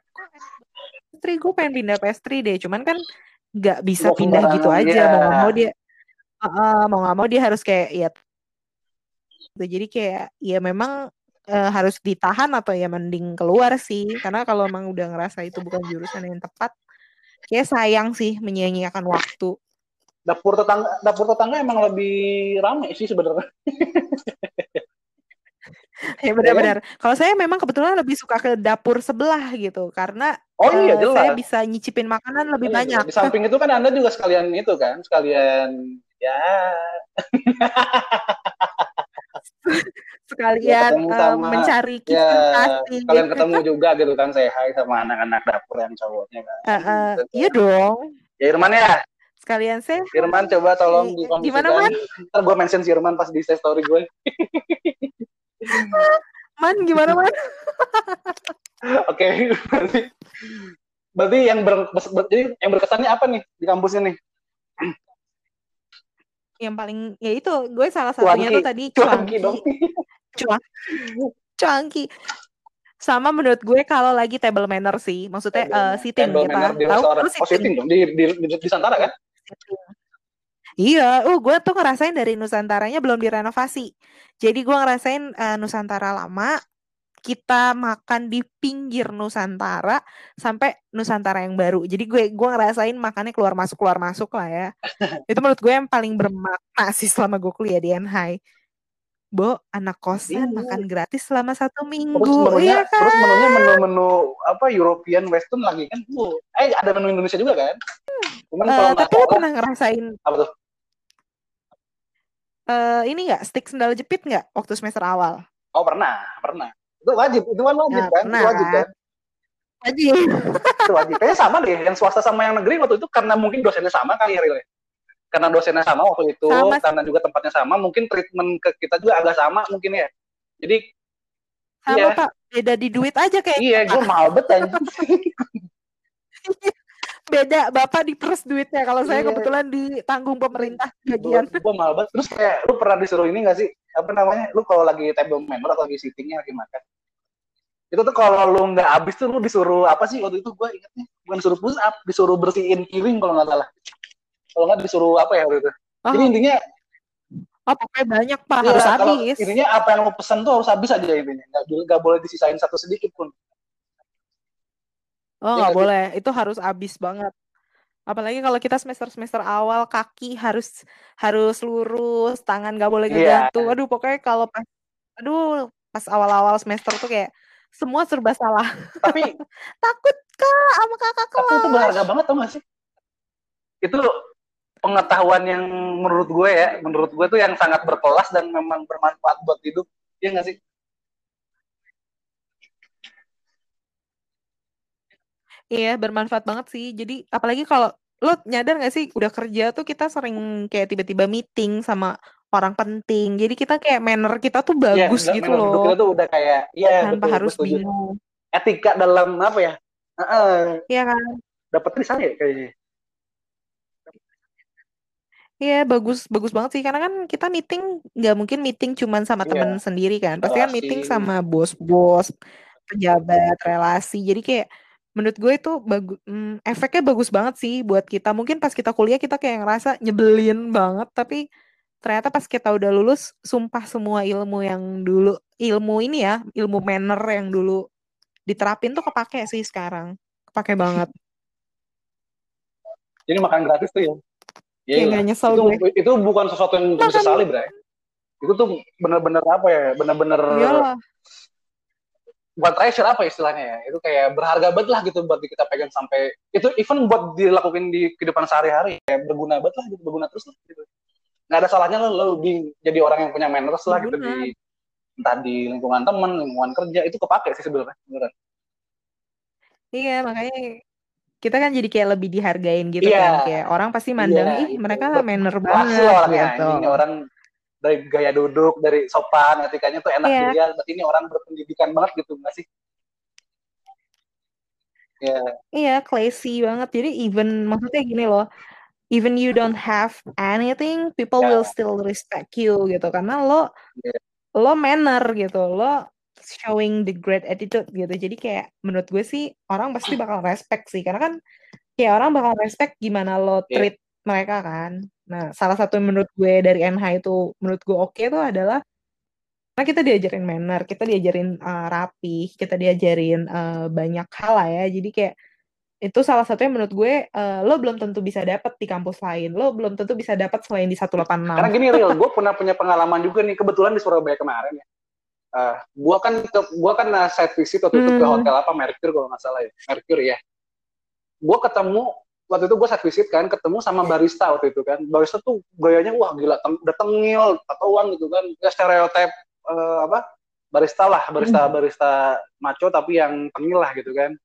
pastry gue pengen pindah pastry deh cuman kan nggak bisa pindah gitu aja yeah. mau nggak mau dia uh, mau nggak mau dia harus kayak ya jadi kayak ya memang uh, harus ditahan atau ya mending keluar sih. Karena kalau emang udah ngerasa itu bukan jurusan yang tepat kayak sayang sih menyia-nyiakan waktu. Dapur tetangga dapur tetangga emang lebih ramai sih sebenarnya. Ya benar-benar. Kalau saya memang kebetulan lebih suka ke dapur sebelah gitu karena oh iya uh, saya bisa nyicipin makanan lebih oh, iya, banyak. Di samping itu kan Anda juga sekalian itu kan, sekalian ya sekalian ya, uh, mencari ya, kalian ketemu juga gitu kan saya hai sama anak-anak dapur yang cowoknya kan. Uh, uh, iya dong. Ya Irman ya. Sekalian saya. Irman coba tolong di Gimana man? Ntar gue mention si Irman pas di story gue. Man gimana man? Oke, berarti berarti yang ber, ber, jadi yang berkesannya apa nih di kampus ini? Yang paling ya itu gue salah satunya cuanki. tuh tadi cuanki. Cuanki. cuanki. Sama menurut gue kalau lagi table manner sih, maksudnya uh, sitting table kita tahu oh, sitting dong di, di, di, di Santara kan? Iya, uh gue tuh ngerasain dari Nusantaranya belum direnovasi. Jadi gue ngerasain uh, Nusantara lama, kita makan di pinggir Nusantara sampai Nusantara yang baru. Jadi gue gue ngerasain makannya keluar masuk keluar masuk lah ya. Itu menurut gue yang paling bermakna sih selama gue kuliah di NHI. Bo, anak kosan iya. makan gratis selama satu minggu. Terus menunya, iya kan? terus menunya menu-menu apa European Western lagi kan? Bu, eh ada menu Indonesia juga kan? Cuman uh, kalau tapi lo pernah ngerasain apa tuh? uh, ini nggak stick sendal jepit nggak waktu semester awal? Oh pernah, pernah. Itu wajib, itu kan wajib nah, kan? Pernah, itu wajib kan? Wajib. itu wajib. Kayaknya sama deh, yang swasta sama yang negeri waktu itu karena mungkin dosennya sama kali ya, Rile. Karena dosennya sama waktu itu, sama. karena juga tempatnya sama, mungkin treatment ke kita juga agak sama mungkin ya. Jadi sama ya. pak, beda di duit aja kayak. Iya, gue mahal betul. beda bapak diperes duitnya kalau saya iya. kebetulan ditanggung pemerintah bagian gue mal banget terus kayak lu pernah disuruh ini gak sih apa namanya lu kalau lagi table member atau lagi sittingnya lagi makan itu tuh kalau lu nggak habis tuh lu disuruh apa sih waktu itu gue ingetnya bukan disuruh push up disuruh bersihin piring kalau nggak salah kalau nggak disuruh apa ya waktu itu oh. jadi intinya Oh, pokoknya banyak pak ya, harus habis. Intinya apa yang lo pesen tuh harus habis aja intinya. Nggak, nggak boleh disisain satu sedikit pun. Oh, nggak boleh. Itu harus habis banget. Apalagi kalau kita semester-semester awal kaki harus harus lurus, tangan nggak boleh Iya. ngegantung. Aduh, pokoknya kalau pas aduh, pas awal-awal semester tuh kayak semua serba salah. Tapi Takut Kak sama kakak tapi itu berharga banget tau gak sih? Itu pengetahuan yang menurut gue ya, menurut gue tuh yang sangat berkelas dan memang bermanfaat buat hidup. Iya gak sih? Iya, bermanfaat banget sih. Jadi apalagi kalau lo nyadar gak sih udah kerja tuh kita sering kayak tiba-tiba meeting sama orang penting. Jadi kita kayak manner kita tuh iya, bagus ya, gitu loh. Kita tuh udah kayak ya tanpa betul, harus betul, bingung. Etika dalam apa ya? Iya uh, kan. Dapat di sana ya kayaknya. Iya bagus bagus banget sih karena kan kita meeting nggak mungkin meeting cuman sama yeah. temen sendiri kan pasti kan meeting sama bos-bos pejabat relasi jadi kayak menurut gue itu bagus hmm, efeknya bagus banget sih buat kita mungkin pas kita kuliah kita kayak ngerasa nyebelin banget tapi ternyata pas kita udah lulus sumpah semua ilmu yang dulu ilmu ini ya ilmu manner yang dulu diterapin tuh kepake sih sekarang kepake banget jadi makan gratis tuh ya Ya, kayak gak nyesel itu, gue. itu bukan sesuatu yang bisa disesali, Bray. Itu tuh bener-bener apa ya? Bener-bener buat treasure apa istilahnya ya? Itu kayak berharga banget lah gitu buat kita pegang sampai itu even buat dilakukan di kehidupan sehari-hari kayak berguna banget lah gitu, berguna terus lah gitu. Nggak ada salahnya lo, lo di, jadi orang yang punya manners lah gitu di entah di lingkungan teman, lingkungan kerja itu kepake sih sebenarnya beneran. Iya, makanya kita kan jadi kayak lebih dihargain gitu yeah. kan kayak orang pasti mandang yeah, ih mereka manner banget gitu. Ini orang dari gaya duduk, dari sopan, etikanya tuh enak yeah. dilihat. Berarti ini orang berpendidikan banget gitu nggak sih? Iya. Yeah. Iya, yeah, classy banget. Jadi even maksudnya gini loh, even you don't have anything, people yeah. will still respect you gitu karena lo yeah. lo manner gitu, lo showing the great attitude gitu. Jadi kayak menurut gue sih orang pasti bakal respect sih karena kan kayak orang bakal respect gimana lo iya. treat. Mereka kan. Nah, salah satu yang menurut gue dari NH itu menurut gue oke okay tuh adalah karena kita diajarin manner, kita diajarin uh, rapi, kita diajarin uh, banyak hal lah ya. Jadi kayak itu salah satunya menurut gue uh, lo belum tentu bisa dapat di kampus lain lo belum tentu bisa dapat selain di 186 karena gini real gue pernah punya pengalaman juga nih kebetulan di Surabaya kemarin ya uh, gua kan ke, gua kan uh, site visit waktu hmm. itu ke hmm. hotel apa Mercure kalau nggak salah ya Mercure ya gua ketemu waktu itu gua site visit kan ketemu sama barista waktu itu kan barista tuh gayanya wah gila udah tengil tatoan gitu kan ya stereotip uh, apa barista lah barista hmm. barista maco tapi yang tengil lah gitu kan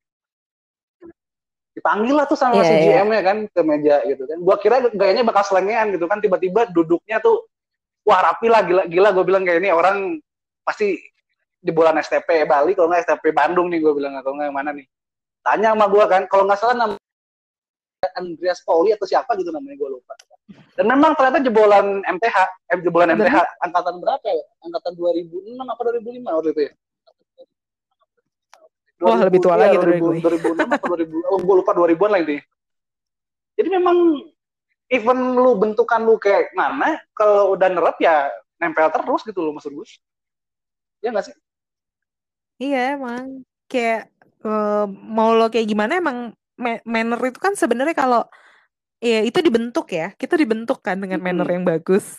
dipanggil lah tuh sama yeah, si yeah. GM-nya kan ke meja gitu kan. Gua kira gayanya bakal selengean gitu kan, tiba-tiba duduknya tuh wah rapi lah gila gila gue bilang kayak ini orang pasti di bulan STP Bali kalau nggak STP Bandung nih gue bilang atau nggak yang mana nih tanya sama gue kan kalau nggak salah nama Andreas Pauli atau siapa gitu namanya gue lupa dan memang ternyata jebolan MTH eh, jebolan MTH angkatan berapa ya angkatan 2006 apa 2005 waktu itu ya Wah, oh, lebih tua ya, lagi 2000, 2006 atau 2000, oh, gue lupa 2000-an lah ini. Jadi memang even lu bentukan lu kayak mana, kalau udah nerap ya nempel terus gitu loh maksud gue. Ya nggak sih? Iya emang kayak uh, mau lo kayak gimana emang manner itu kan sebenarnya kalau ya itu dibentuk ya kita dibentuk kan dengan manner yang bagus.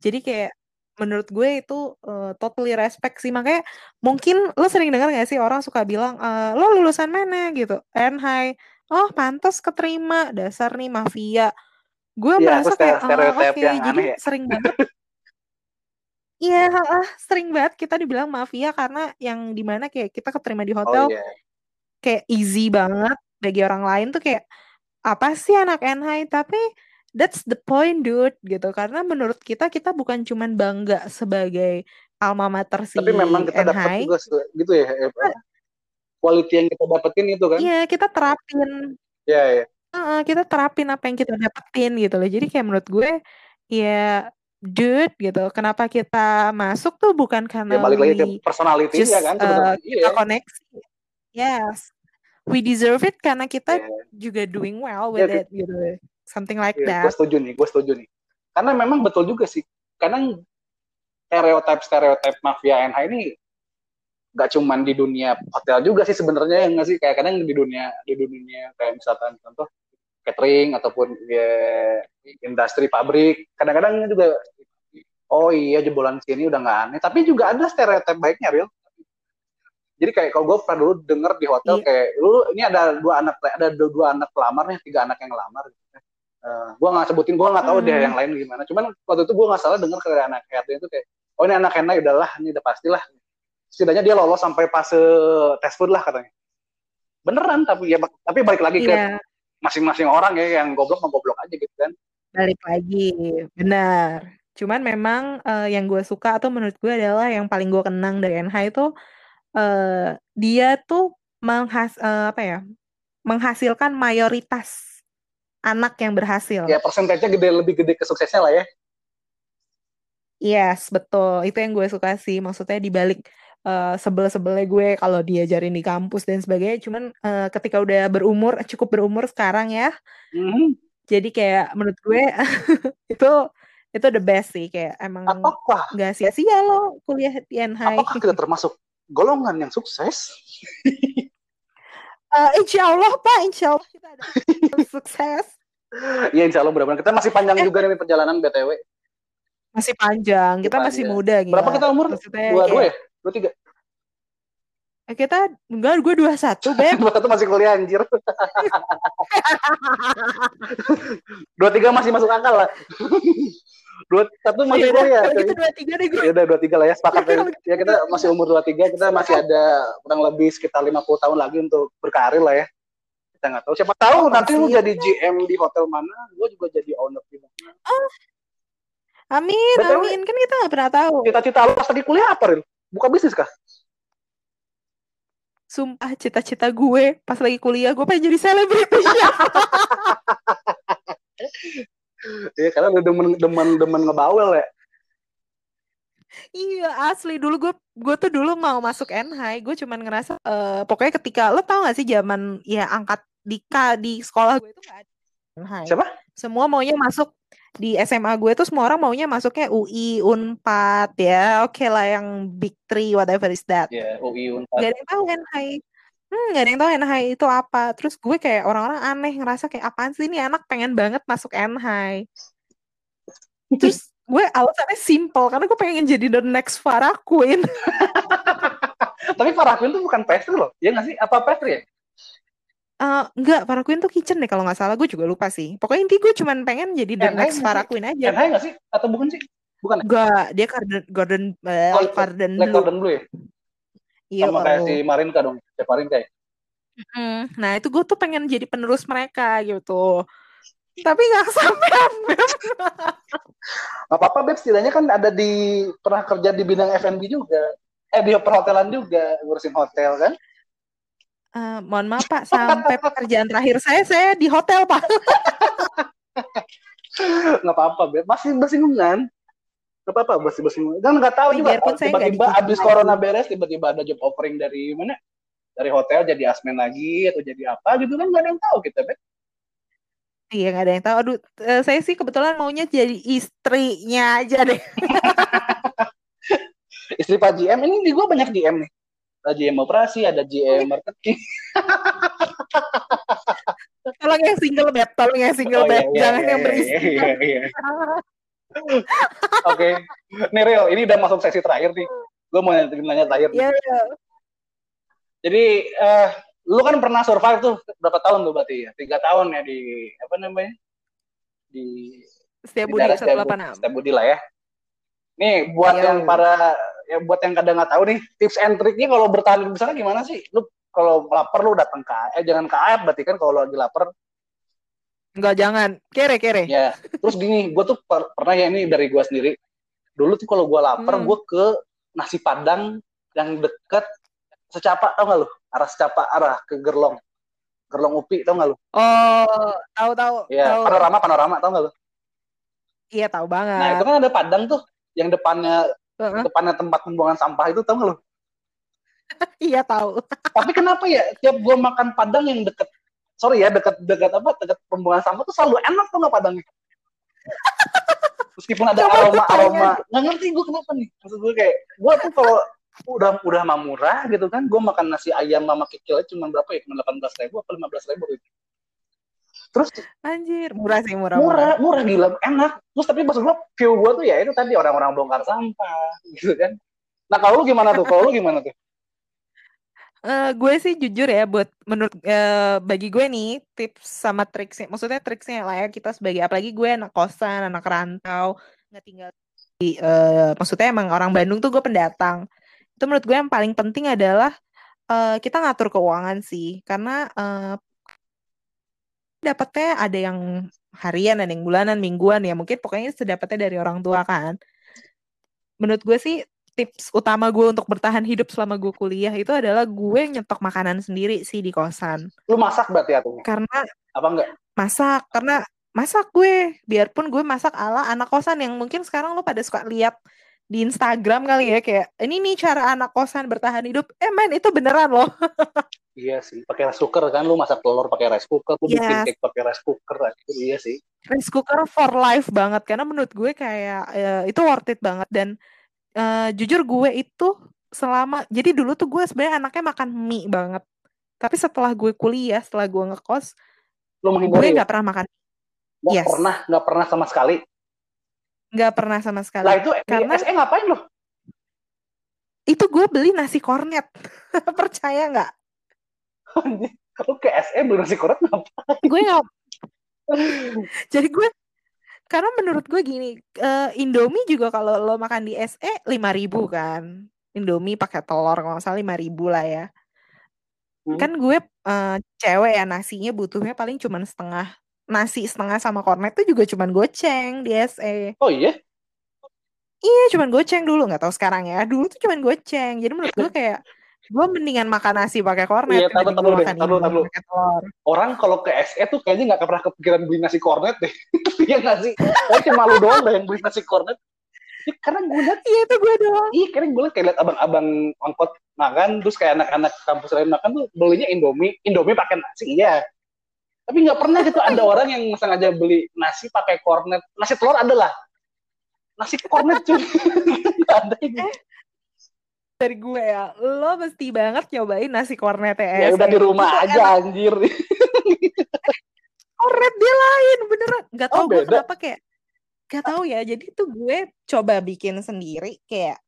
Jadi kayak menurut gue itu uh, totally respect sih. Makanya mungkin lo sering dengar gak sih orang suka bilang e, lo lulusan mana? gitu. NHI oh pantas keterima. Dasar nih mafia. Gue ya, merasa kayak oh, oke. okay. jadi ya. sering banget Iya, heeh, sering banget kita dibilang mafia karena yang di mana kayak kita keterima di oh, hotel Oh, yeah. kayak easy banget bagi orang lain tuh kayak apa sih anak NHI tapi that's the point dude gitu karena menurut kita kita bukan cuman bangga sebagai alma mater si Tapi memang kita dapat juga gitu ya, eh, quality yang kita dapetin itu kan. Iya, kita terapin. Iya, iya. uh, kita terapin apa yang kita dapetin gitu loh. Jadi kayak menurut gue ya dude gitu. Kenapa kita masuk tuh bukan karena ya, balik lagi ke personality just, ya kan uh, kita iya. koneksi. Yes. We deserve it karena kita yeah. juga doing well with yeah, it gitu. Something like yeah, that. Gue setuju nih, gue setuju nih. Karena memang betul juga sih. Karena stereotip-stereotip mafia NH ini gak cuman di dunia hotel juga sih sebenarnya yang sih kayak kadang di dunia di dunia kayak misalkan contoh catering ataupun ya, industri pabrik kadang-kadang juga oh iya jebolan sini udah nggak aneh tapi juga ada stereotip baiknya real jadi kayak kalau gue pernah dulu denger di hotel iya. kayak lu ini ada dua anak ada dua, dua anak pelamar nih tiga anak yang ngelamar gitu. Uh, eh, gue nggak sebutin gue nggak tahu hmm. deh yang lain gimana cuman waktu itu gue nggak salah denger ke anak HRD itu kayak oh ini anak enak udahlah ini udah pastilah setidaknya dia lolos sampai fase tes food lah katanya beneran tapi ya tapi balik lagi yeah. ke masing-masing orang ya yang goblok mau goblok aja gitu kan balik lagi benar cuman memang uh, yang gue suka atau menurut gue adalah yang paling gue kenang dari NH itu uh, dia tuh menghas uh, apa ya menghasilkan mayoritas anak yang berhasil ya persentasenya gede lebih gede kesuksesnya lah ya Yes, betul. Itu yang gue suka sih. Maksudnya di balik uh, sebel-sebelnya gue kalau diajarin di kampus dan sebagainya. Cuman uh, ketika udah berumur, cukup berumur sekarang ya. Mm. Jadi kayak menurut gue itu itu the best sih kayak emang apakah nggak sia-sia lo kuliah di NHI apakah kita termasuk golongan yang sukses. Uh, insya Allah pak. Insya Allah kita ada sukses. Iya insya Allah mudah-mudahan kita masih panjang eh. juga nih perjalanan BTW masih panjang. Kita masih, masih muda gitu berapa kita umur? Dua dua ya? Dua tiga? Eh, kita enggak gue dua satu beb. Dua satu masih kuliah anjir. Dua tiga masih masuk akal lah dua satu masih Yaudah, kuliah kita dua tiga deh gue ya udah dua tiga lah ya sepakat ya. ya kita masih umur dua tiga kita masih ada kurang lebih sekitar lima puluh tahun lagi untuk berkarir lah ya kita nggak tahu siapa tahu oh, nanti lu jadi GM di hotel mana gue juga jadi owner di mana oh. Amin, Betul, amin. Kan kita nggak pernah tahu. Cita-cita lu pas lagi kuliah apa, Ril? Buka bisnis kah? Sumpah cita-cita gue pas lagi kuliah gue pengen jadi selebriti. Iya karena lu demen demen demen ngebawel ya. Iya asli dulu gue gue tuh dulu mau masuk NH gue cuman ngerasa uh, pokoknya ketika lo tau gak sih zaman ya angkat di di sekolah gue itu gak ada NH. Siapa? Semua maunya masuk di SMA gue tuh semua orang maunya masuknya UI, Unpad ya. Oke okay lah yang Big Three whatever is that. Ya, yeah, UI, Unpad. Gak ada yang tahu NHI. Hmm, gak ada yang tahu NHI itu apa. Terus gue kayak orang-orang aneh ngerasa kayak apaan sih ini anak pengen banget masuk NHI. Terus gue alasannya simple karena gue pengen jadi the next Farah Queen. Tapi Farah Queen tuh bukan pastry loh. Ya nggak sih? Apa pastry ya? Uh, enggak, para Queen tuh kitchen deh kalau nggak salah. Gue juga lupa sih. Pokoknya inti gue cuman pengen jadi the next para Queen aja. NHI nggak sih? Atau bukan sih? Bukan. Ya? Enggak, dia Garden Garden uh, oh, Garden Blue. Garden Blue ya? Iya. Sama kayak si Marinka dong, si Marinka ya. Mm, nah itu gue tuh pengen jadi penerus mereka gitu. Tapi nggak sampai Gak apa-apa Beb, setidaknya kan ada di pernah kerja di bidang F&B juga. Eh di perhotelan juga, ngurusin hotel kan? Uh, mohon maaf Pak, sampai pekerjaan terakhir saya saya di hotel Pak. nggak apa-apa, Beb. Masih bersinggungan. Nggak apa-apa, masih bersinggungan. Kan nggak tahu juga. Tiba-tiba abis corona beres, tiba-tiba ada job offering dari mana? Dari hotel jadi asmen lagi atau jadi apa gitu kan nggak ada yang tahu kita, Beb. Iya nggak ada yang tahu. Aduh, uh, saya sih kebetulan maunya jadi istrinya aja deh. Istri Pak GM ini di gue banyak GM nih ada GM operasi, ada GM marketing. tolong yang single bed, tolong yang single oh, bed, iya, iya, jangan iya, yang. Iya, iya, iya. Oke, okay. nih Real, ini udah masuk sesi terakhir nih. Gue mau nanya, nanya terakhir. Iya, iya. Jadi, uh, lu kan pernah survive tuh berapa tahun tuh berarti ya? Tiga tahun ya di apa namanya? Di Setiap Budi satu delapan Setiap Budi lah ya. Nih buat iya. yang para ya buat yang kadang nggak tahu nih tips and triknya kalau bertahan di sana gimana sih? Lu kalau lapar lu datang ke eh jangan ke AF berarti kan kalau lagi lapar Enggak jangan kere kere. Ya terus gini, gue tuh per pernah ya ini dari gue sendiri. Dulu tuh kalau gue lapar, hmm. gue ke nasi padang yang deket secapak tau gak lu? Arah secapak arah ke Gerlong. Gerlong Upi tau gak lu? Oh, tahu tahu. Ya, panorama panorama tau gak lu? Iya tahu banget. Nah itu kan ada padang tuh yang depannya uh-huh. depannya tempat pembuangan sampah itu tahu nggak lo? iya tahu. Tapi kenapa ya tiap gue makan padang yang deket, sorry ya deket deket apa deket pembuangan sampah tuh selalu enak tuh nggak padangnya. Meskipun ada aroma aroma, nggak ngerti gue kenapa nih. Maksud gue kayak gue tuh kalau udah udah mah murah gitu kan, gue makan nasi ayam mama kecil cuma berapa ya, cuma delapan belas ribu atau lima belas ribu gitu. Terus anjir, murah sih murah. Murah, murah, gila, enak. Terus tapi maksud gua view gua tuh ya itu tadi orang-orang bongkar sampah gitu kan. Nah, kalau lu gimana tuh? Kalau lu gimana tuh? Uh, gue sih jujur ya buat menurut uh, bagi gue nih tips sama triksnya maksudnya triksnya lah ya kita sebagai apalagi gue anak kosan anak rantau nggak tinggal di uh, maksudnya emang orang Bandung tuh gue pendatang itu menurut gue yang paling penting adalah uh, kita ngatur keuangan sih karena uh, dapatnya ada yang harian, ada yang bulanan, mingguan ya. Mungkin pokoknya sedapatnya dari orang tua kan. Menurut gue sih tips utama gue untuk bertahan hidup selama gue kuliah itu adalah gue nyetok makanan sendiri sih di kosan. Lu masak berarti atau? Karena apa enggak? Masak karena masak gue biarpun gue masak ala anak kosan yang mungkin sekarang lu pada suka lihat di Instagram kali ya kayak ini nih cara anak kosan bertahan hidup. Eh men itu beneran loh. iya sih, pakai rice cooker kan lu masak telur pakai rice cooker, lu yes. bikin cake pakai rice cooker. Iya sih. Rice cooker for life banget karena menurut gue kayak ya, itu worth it banget dan uh, jujur gue itu selama jadi dulu tuh gue sebenarnya anaknya makan mie banget. Tapi setelah gue kuliah, setelah gue ngekos, lu gue nggak pernah makan. Gak yes. pernah, nggak pernah sama sekali. Nggak pernah sama sekali. Lah itu karena SE ngapain loh? Itu gue beli nasi kornet. Percaya nggak? Kalau ke SE beli nasi kornet ngapain? gue nggak. Jadi gue karena menurut gue gini, uh, Indomie juga kalau lo makan di SE lima ribu kan. Indomie pakai telur kalau salah lima ribu lah ya. Hmm. Kan gue uh, cewek ya nasinya butuhnya paling cuma setengah nasi setengah sama kornet itu juga cuman goceng di SE. Oh iya? Iya, cuman goceng dulu nggak tahu sekarang ya. Dulu tuh cuman goceng. Jadi menurut gue kayak gue mendingan makan nasi pakai kornet iya, tahu, tahu, makan tahu, tahu, telur. Orang kalau ke SE tuh kayaknya nggak pernah kepikiran beli nasi kornet deh. Iya nggak sih? Kayak cuma lu doang deh yang beli nasi kornet. Ya, karena gue liat iya itu gue doang iya karena gue liat kayak liat abang-abang angkot makan terus kayak anak-anak kampus lain makan tuh belinya indomie indomie pakai nasi iya tapi nggak pernah gitu ada orang yang sengaja beli nasi pakai kornet. Nasi telur ada lah. Nasi kornet cuy. ada ini. Dari gue ya, lo mesti banget nyobain nasi kornet ya. Ya udah di rumah itu aja enak. anjir. kornet dia lain beneran. Gak tau oh, gue kenapa kayak Gak tau ya, jadi tuh gue coba bikin sendiri kayak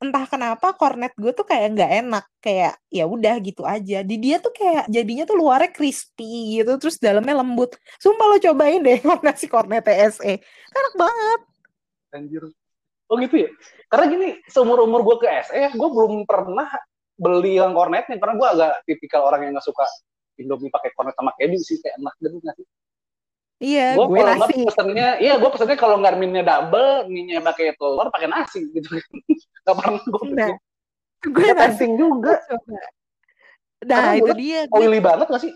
entah kenapa kornet gue tuh kayak nggak enak. Kayak ya udah gitu aja. Di dia tuh kayak jadinya tuh luarnya crispy gitu terus dalamnya lembut. Sumpah lo cobain deh nasi kornet TSE enak banget. Anjir oh gitu ya karena gini seumur umur gue ke SE gue belum pernah beli yang kornetnya karena gue agak tipikal orang yang nggak suka Indomie pakai kornet sama keju sih kayak enak gitu nggak sih Iya, gua gue nasi. pesennya, iya gue pesennya kalau nggak minnya double, minnya pakai telur, pakai nasi gitu. gak pernah gue nah, Gue nasi juga. Nah, itu dia. Oily gue... banget gak sih?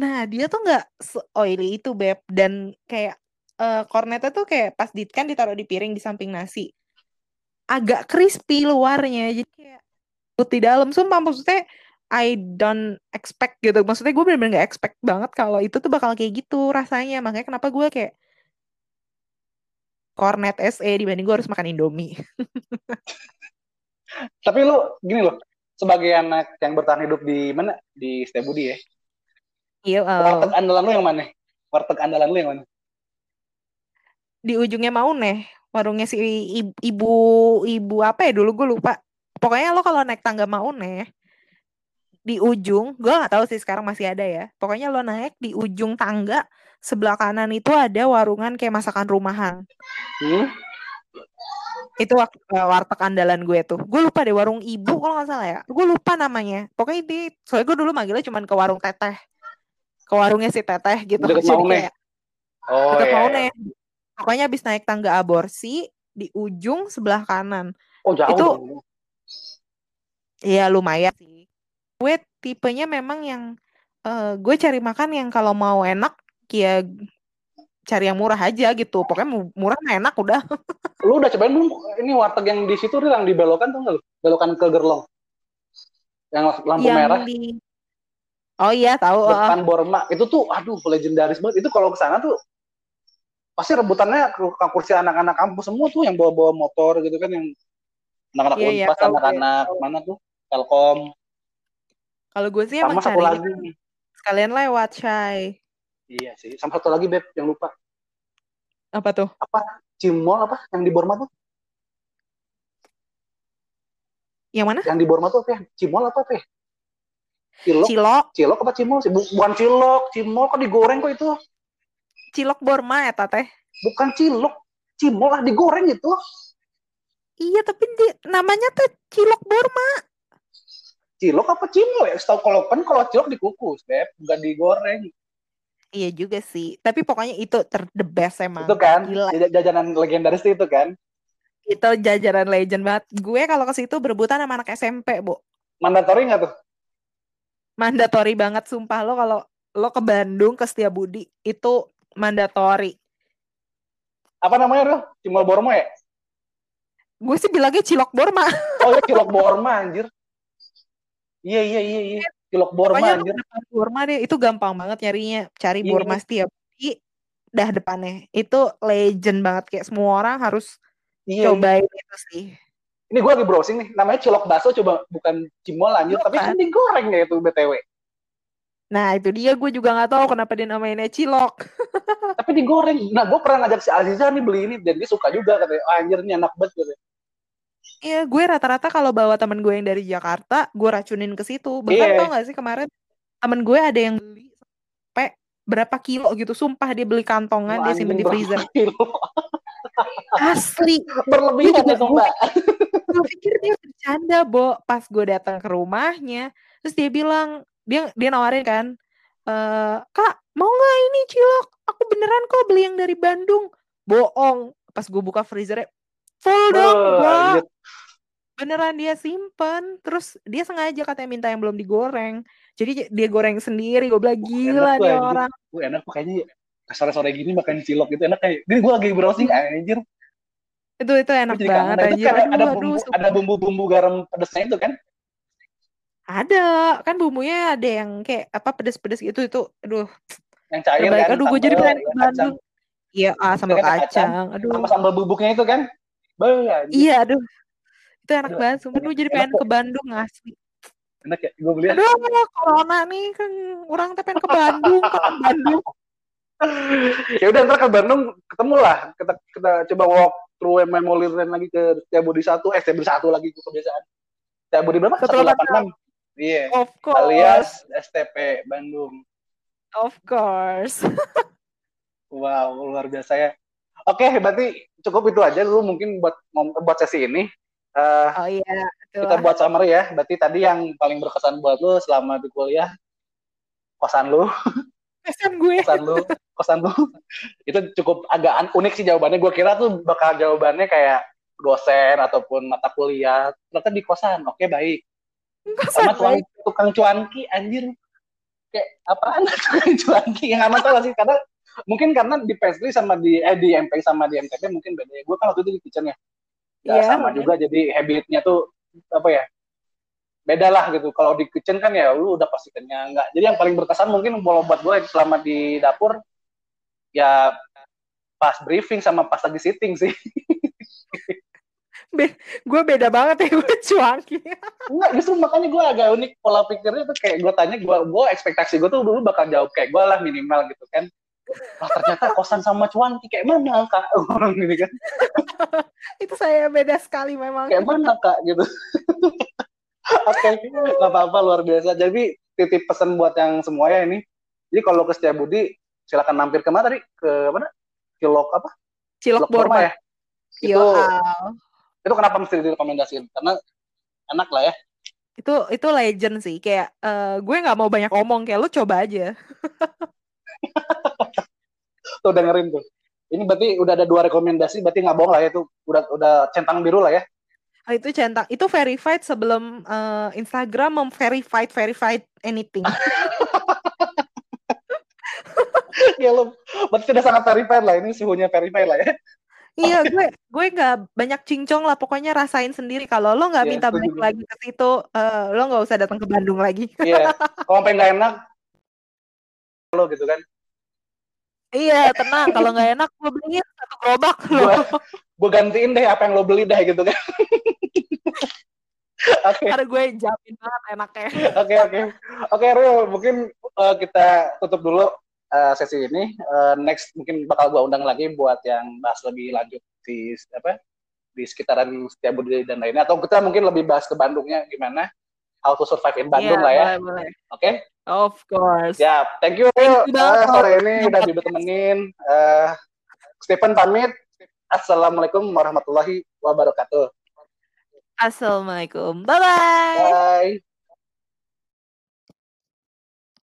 Nah, dia tuh nggak oily itu, Beb. Dan kayak uh, kornetnya tuh kayak pas di, kan ditaruh di piring di samping nasi. Agak crispy luarnya. Jadi kayak putih dalam. Sumpah, maksudnya I don't expect gitu. Maksudnya gue bener-bener gak expect banget kalau itu tuh bakal kayak gitu rasanya. Makanya kenapa gue kayak Cornet SE dibanding gue harus makan Indomie. Tapi lu gini loh, sebagai anak yang bertahan hidup di mana? Di Setiabudi ya? Iya. Uh, Warteg andalan lu yang mana? Warteg andalan lu yang mana? Di ujungnya mau nih, warungnya si ibu ibu apa ya dulu gue lupa. Pokoknya lo kalau naik tangga mau nih, di ujung, gue nggak tahu sih sekarang masih ada ya. Pokoknya lo naik di ujung tangga sebelah kanan itu ada warungan kayak masakan rumahan. Hmm? Itu uh, warteg andalan gue tuh. Gue lupa deh warung ibu kalau nggak salah ya. Gue lupa namanya. Pokoknya ini, soalnya gue dulu manggilnya cuma ke warung teteh. Ke warungnya si teteh gitu. Deket Jadi kayak, oh, deket iya. iya. Pokoknya abis naik tangga aborsi di ujung sebelah kanan. Oh jauh. Itu, Iya lumayan sih. Gue tipenya memang yang uh, gue cari makan yang kalau mau enak ya cari yang murah aja gitu. Pokoknya murah enak udah. Lu udah cobain belum? Ini warteg yang di situ yang dibelokan tuh nggak lu? Belokan ke Gerlong. Yang lampu yang merah. di... oh iya tahu depan Borma. Itu tuh aduh legendaris banget. Itu kalau ke sana tuh pasti rebutannya ke kursi anak-anak kampus semua tuh yang bawa-bawa motor gitu kan yang anak-anak yeah, unpas yeah, anak-anak yeah. mana tuh Telkom kalau gue sih emang satu lagi sekalian lewat Shay. Iya sih. Sama satu lagi Beb yang lupa. Apa tuh? Apa? Cimol apa yang di Borma tuh? Yang mana? Yang di Borma tuh apa ya? Cimol apa teh? Cilok. Cilok. Cilok apa cimol sih? Bukan cilok, cimol kok digoreng kok itu. Cilok Borma ya teh? Bukan cilok, cimol lah digoreng itu. Iya tapi di, namanya tuh cilok Borma cilok apa cimol ya? Setahu kalau kan kalau cilok dikukus, beb, nggak digoreng. Iya juga sih. Tapi pokoknya itu ter the best emang. Itu kan, Gila. jajanan legendaris itu kan. Itu jajanan legend banget. Gue kalau ke situ berebutan sama anak SMP, Bu. Mandatori nggak tuh? Mandatori banget sumpah lo kalau lo ke Bandung ke Setiabudi itu mandatori. Apa namanya tuh? Cimol Bormo ya? gue sih bilangnya cilok borma. Oh ya cilok borma anjir. Iya iya iya iya. Cilok borma Pokoknya anjir. Borma deh itu gampang banget nyarinya. Cari iya, borma iya. setiap di dah depannya. Itu legend banget kayak semua orang harus iya, iya. cobain iya. itu sih. Ini gue lagi browsing nih, namanya cilok baso coba bukan cimol anjir, tapi kan digoreng ya itu BTW. Nah itu dia gue juga nggak tahu kenapa dia namanya cilok. Tapi digoreng. Nah gue pernah ngajak si Aziza nih beli ini dan dia suka juga katanya. Oh, anjir ini enak banget gitu. Iya gue rata-rata kalau bawa temen gue yang dari Jakarta gue racunin ke situ. Bahkan yeah. tau gak sih kemarin temen gue ada yang beli sampai berapa kilo gitu. Sumpah dia beli kantongan oh, dia simpen di freezer. Asli. Berlebihan ya mbak. Gue pikir dia bercanda, Bo. Pas gue datang ke rumahnya, terus dia bilang, dia dia nawarin kan e, kak mau nggak ini cilok? Aku beneran kok beli yang dari Bandung. Bohong. Pas gue buka freezer full dong oh, beneran dia simpen. Terus dia sengaja katanya minta yang belum digoreng. Jadi dia goreng sendiri. Gue bilang gila nih orang. Gue enak kok kayaknya sore-sore gini makan cilok gitu. Enak kayak ini gue lagi browsing anjir. Itu itu enak banget anjir. Aduh, ada bumbu ada bumbu-bumbu garam pedesnya itu kan ada, kan bumbunya ada yang kayak apa pedes-pedes gitu itu. Aduh. Yang cair kan. Aduh, gue jadi pengen ke Bandung. Iya, ah sambal kacang. kacang. Aduh. Sama sambal bubuknya itu kan. Bah, iya, aduh. Itu enak aduh, banget. Sumpah gue jadi pengen ke Bandung asli. Enak ya, gue beli. Aduh, corona nih kan orang tuh pengen ke Bandung, ke Bandung. ya udah ntar ke Bandung ketemu lah kita kita coba walk through memory lane lagi ke Setiabudi satu eh Setiabudi satu lagi kebiasaan Setiabudi berapa satu delapan enam Iya. Of course. Alias STP Bandung. Of course. wow, luar biasa ya. Oke, berarti cukup itu aja dulu mungkin buat buat sesi ini. Uh, oh iya, itulah. kita buat summary ya. Berarti tadi yang paling berkesan buat lu selama di kuliah kosan lu. Kosan gue. Kosan lu, kosan lu. itu cukup agak unik sih jawabannya. Gue kira tuh bakal jawabannya kayak dosen ataupun mata kuliah. Ternyata di kosan. Oke, baik sama tukang, tukang cuanki anjir. Kayak apaan? Tukang cuanki yang amat tahu sih? Karena mungkin karena di Pastry sama di eh di MP sama di MTP mungkin beda ya. Gue kan waktu itu di kitchen ya. Ya yeah, sama juga jadi habitnya tuh apa ya beda lah gitu. Kalau di kitchen kan ya lu udah pasti kenyang nggak. Jadi yang paling berkesan mungkin kalau buat gue selama di dapur ya pas briefing sama pas lagi sitting sih Be gue beda banget ya gue cuanki. Enggak justru makanya gue agak unik pola pikirnya tuh kayak gue tanya gue gue ekspektasi gue tuh dulu bakal jawab kayak gue lah minimal gitu kan. Wah ternyata kosan sama cuanki kayak mana kak? Orang gini kan. Itu saya beda sekali memang. Kayak mana kak? Gitu. Oke okay. nggak apa-apa luar biasa. Jadi titip pesan buat yang semuanya ini. Jadi kalau ke Budi silakan mampir ke mana tadi? Ke mana? Cilok apa? Cilok, cilok Borma. ya? Itu itu kenapa mesti direkomendasiin? Karena enak lah ya. Itu itu legend sih. Kayak uh, gue nggak mau banyak ngomong. Kayak lu coba aja. Tuh dengerin tuh. Ini berarti udah ada dua rekomendasi berarti nggak bohong lah ya. Itu udah udah centang biru lah ya. Oh, itu centang. Itu verified sebelum uh, Instagram memverified verified anything. Ya lo berarti sudah sangat verified lah. Ini suhunya verified lah ya Iya, gue gue nggak banyak cincong lah, pokoknya rasain sendiri. Kalau lo nggak yeah, minta balik lagi ke situ, uh, lo nggak usah datang ke Bandung lagi. Iya, yeah. kalau sampai nggak enak, lo gitu kan? Iya, tenang. Kalau nggak enak, gue beliin satu gerobak lo. Gue gantiin deh apa yang lo beli deh gitu kan. Oke. Okay. Karena gue jamin banget enaknya. Oke oke oke Rio, mungkin uh, kita tutup dulu uh, sesi ini. Uh, next mungkin bakal gua undang lagi buat yang bahas lebih lanjut di apa di sekitaran Setiabudi dan lainnya atau kita mungkin lebih bahas ke Bandungnya gimana how to survive in Bandung yeah, lah ya. Oke? Okay? Of course. Ya, thank you. Thank you uh, sore ini udah ditemenin. Uh, Stephen pamit. Assalamualaikum warahmatullahi wabarakatuh. Assalamualaikum. Bye-bye. Bye.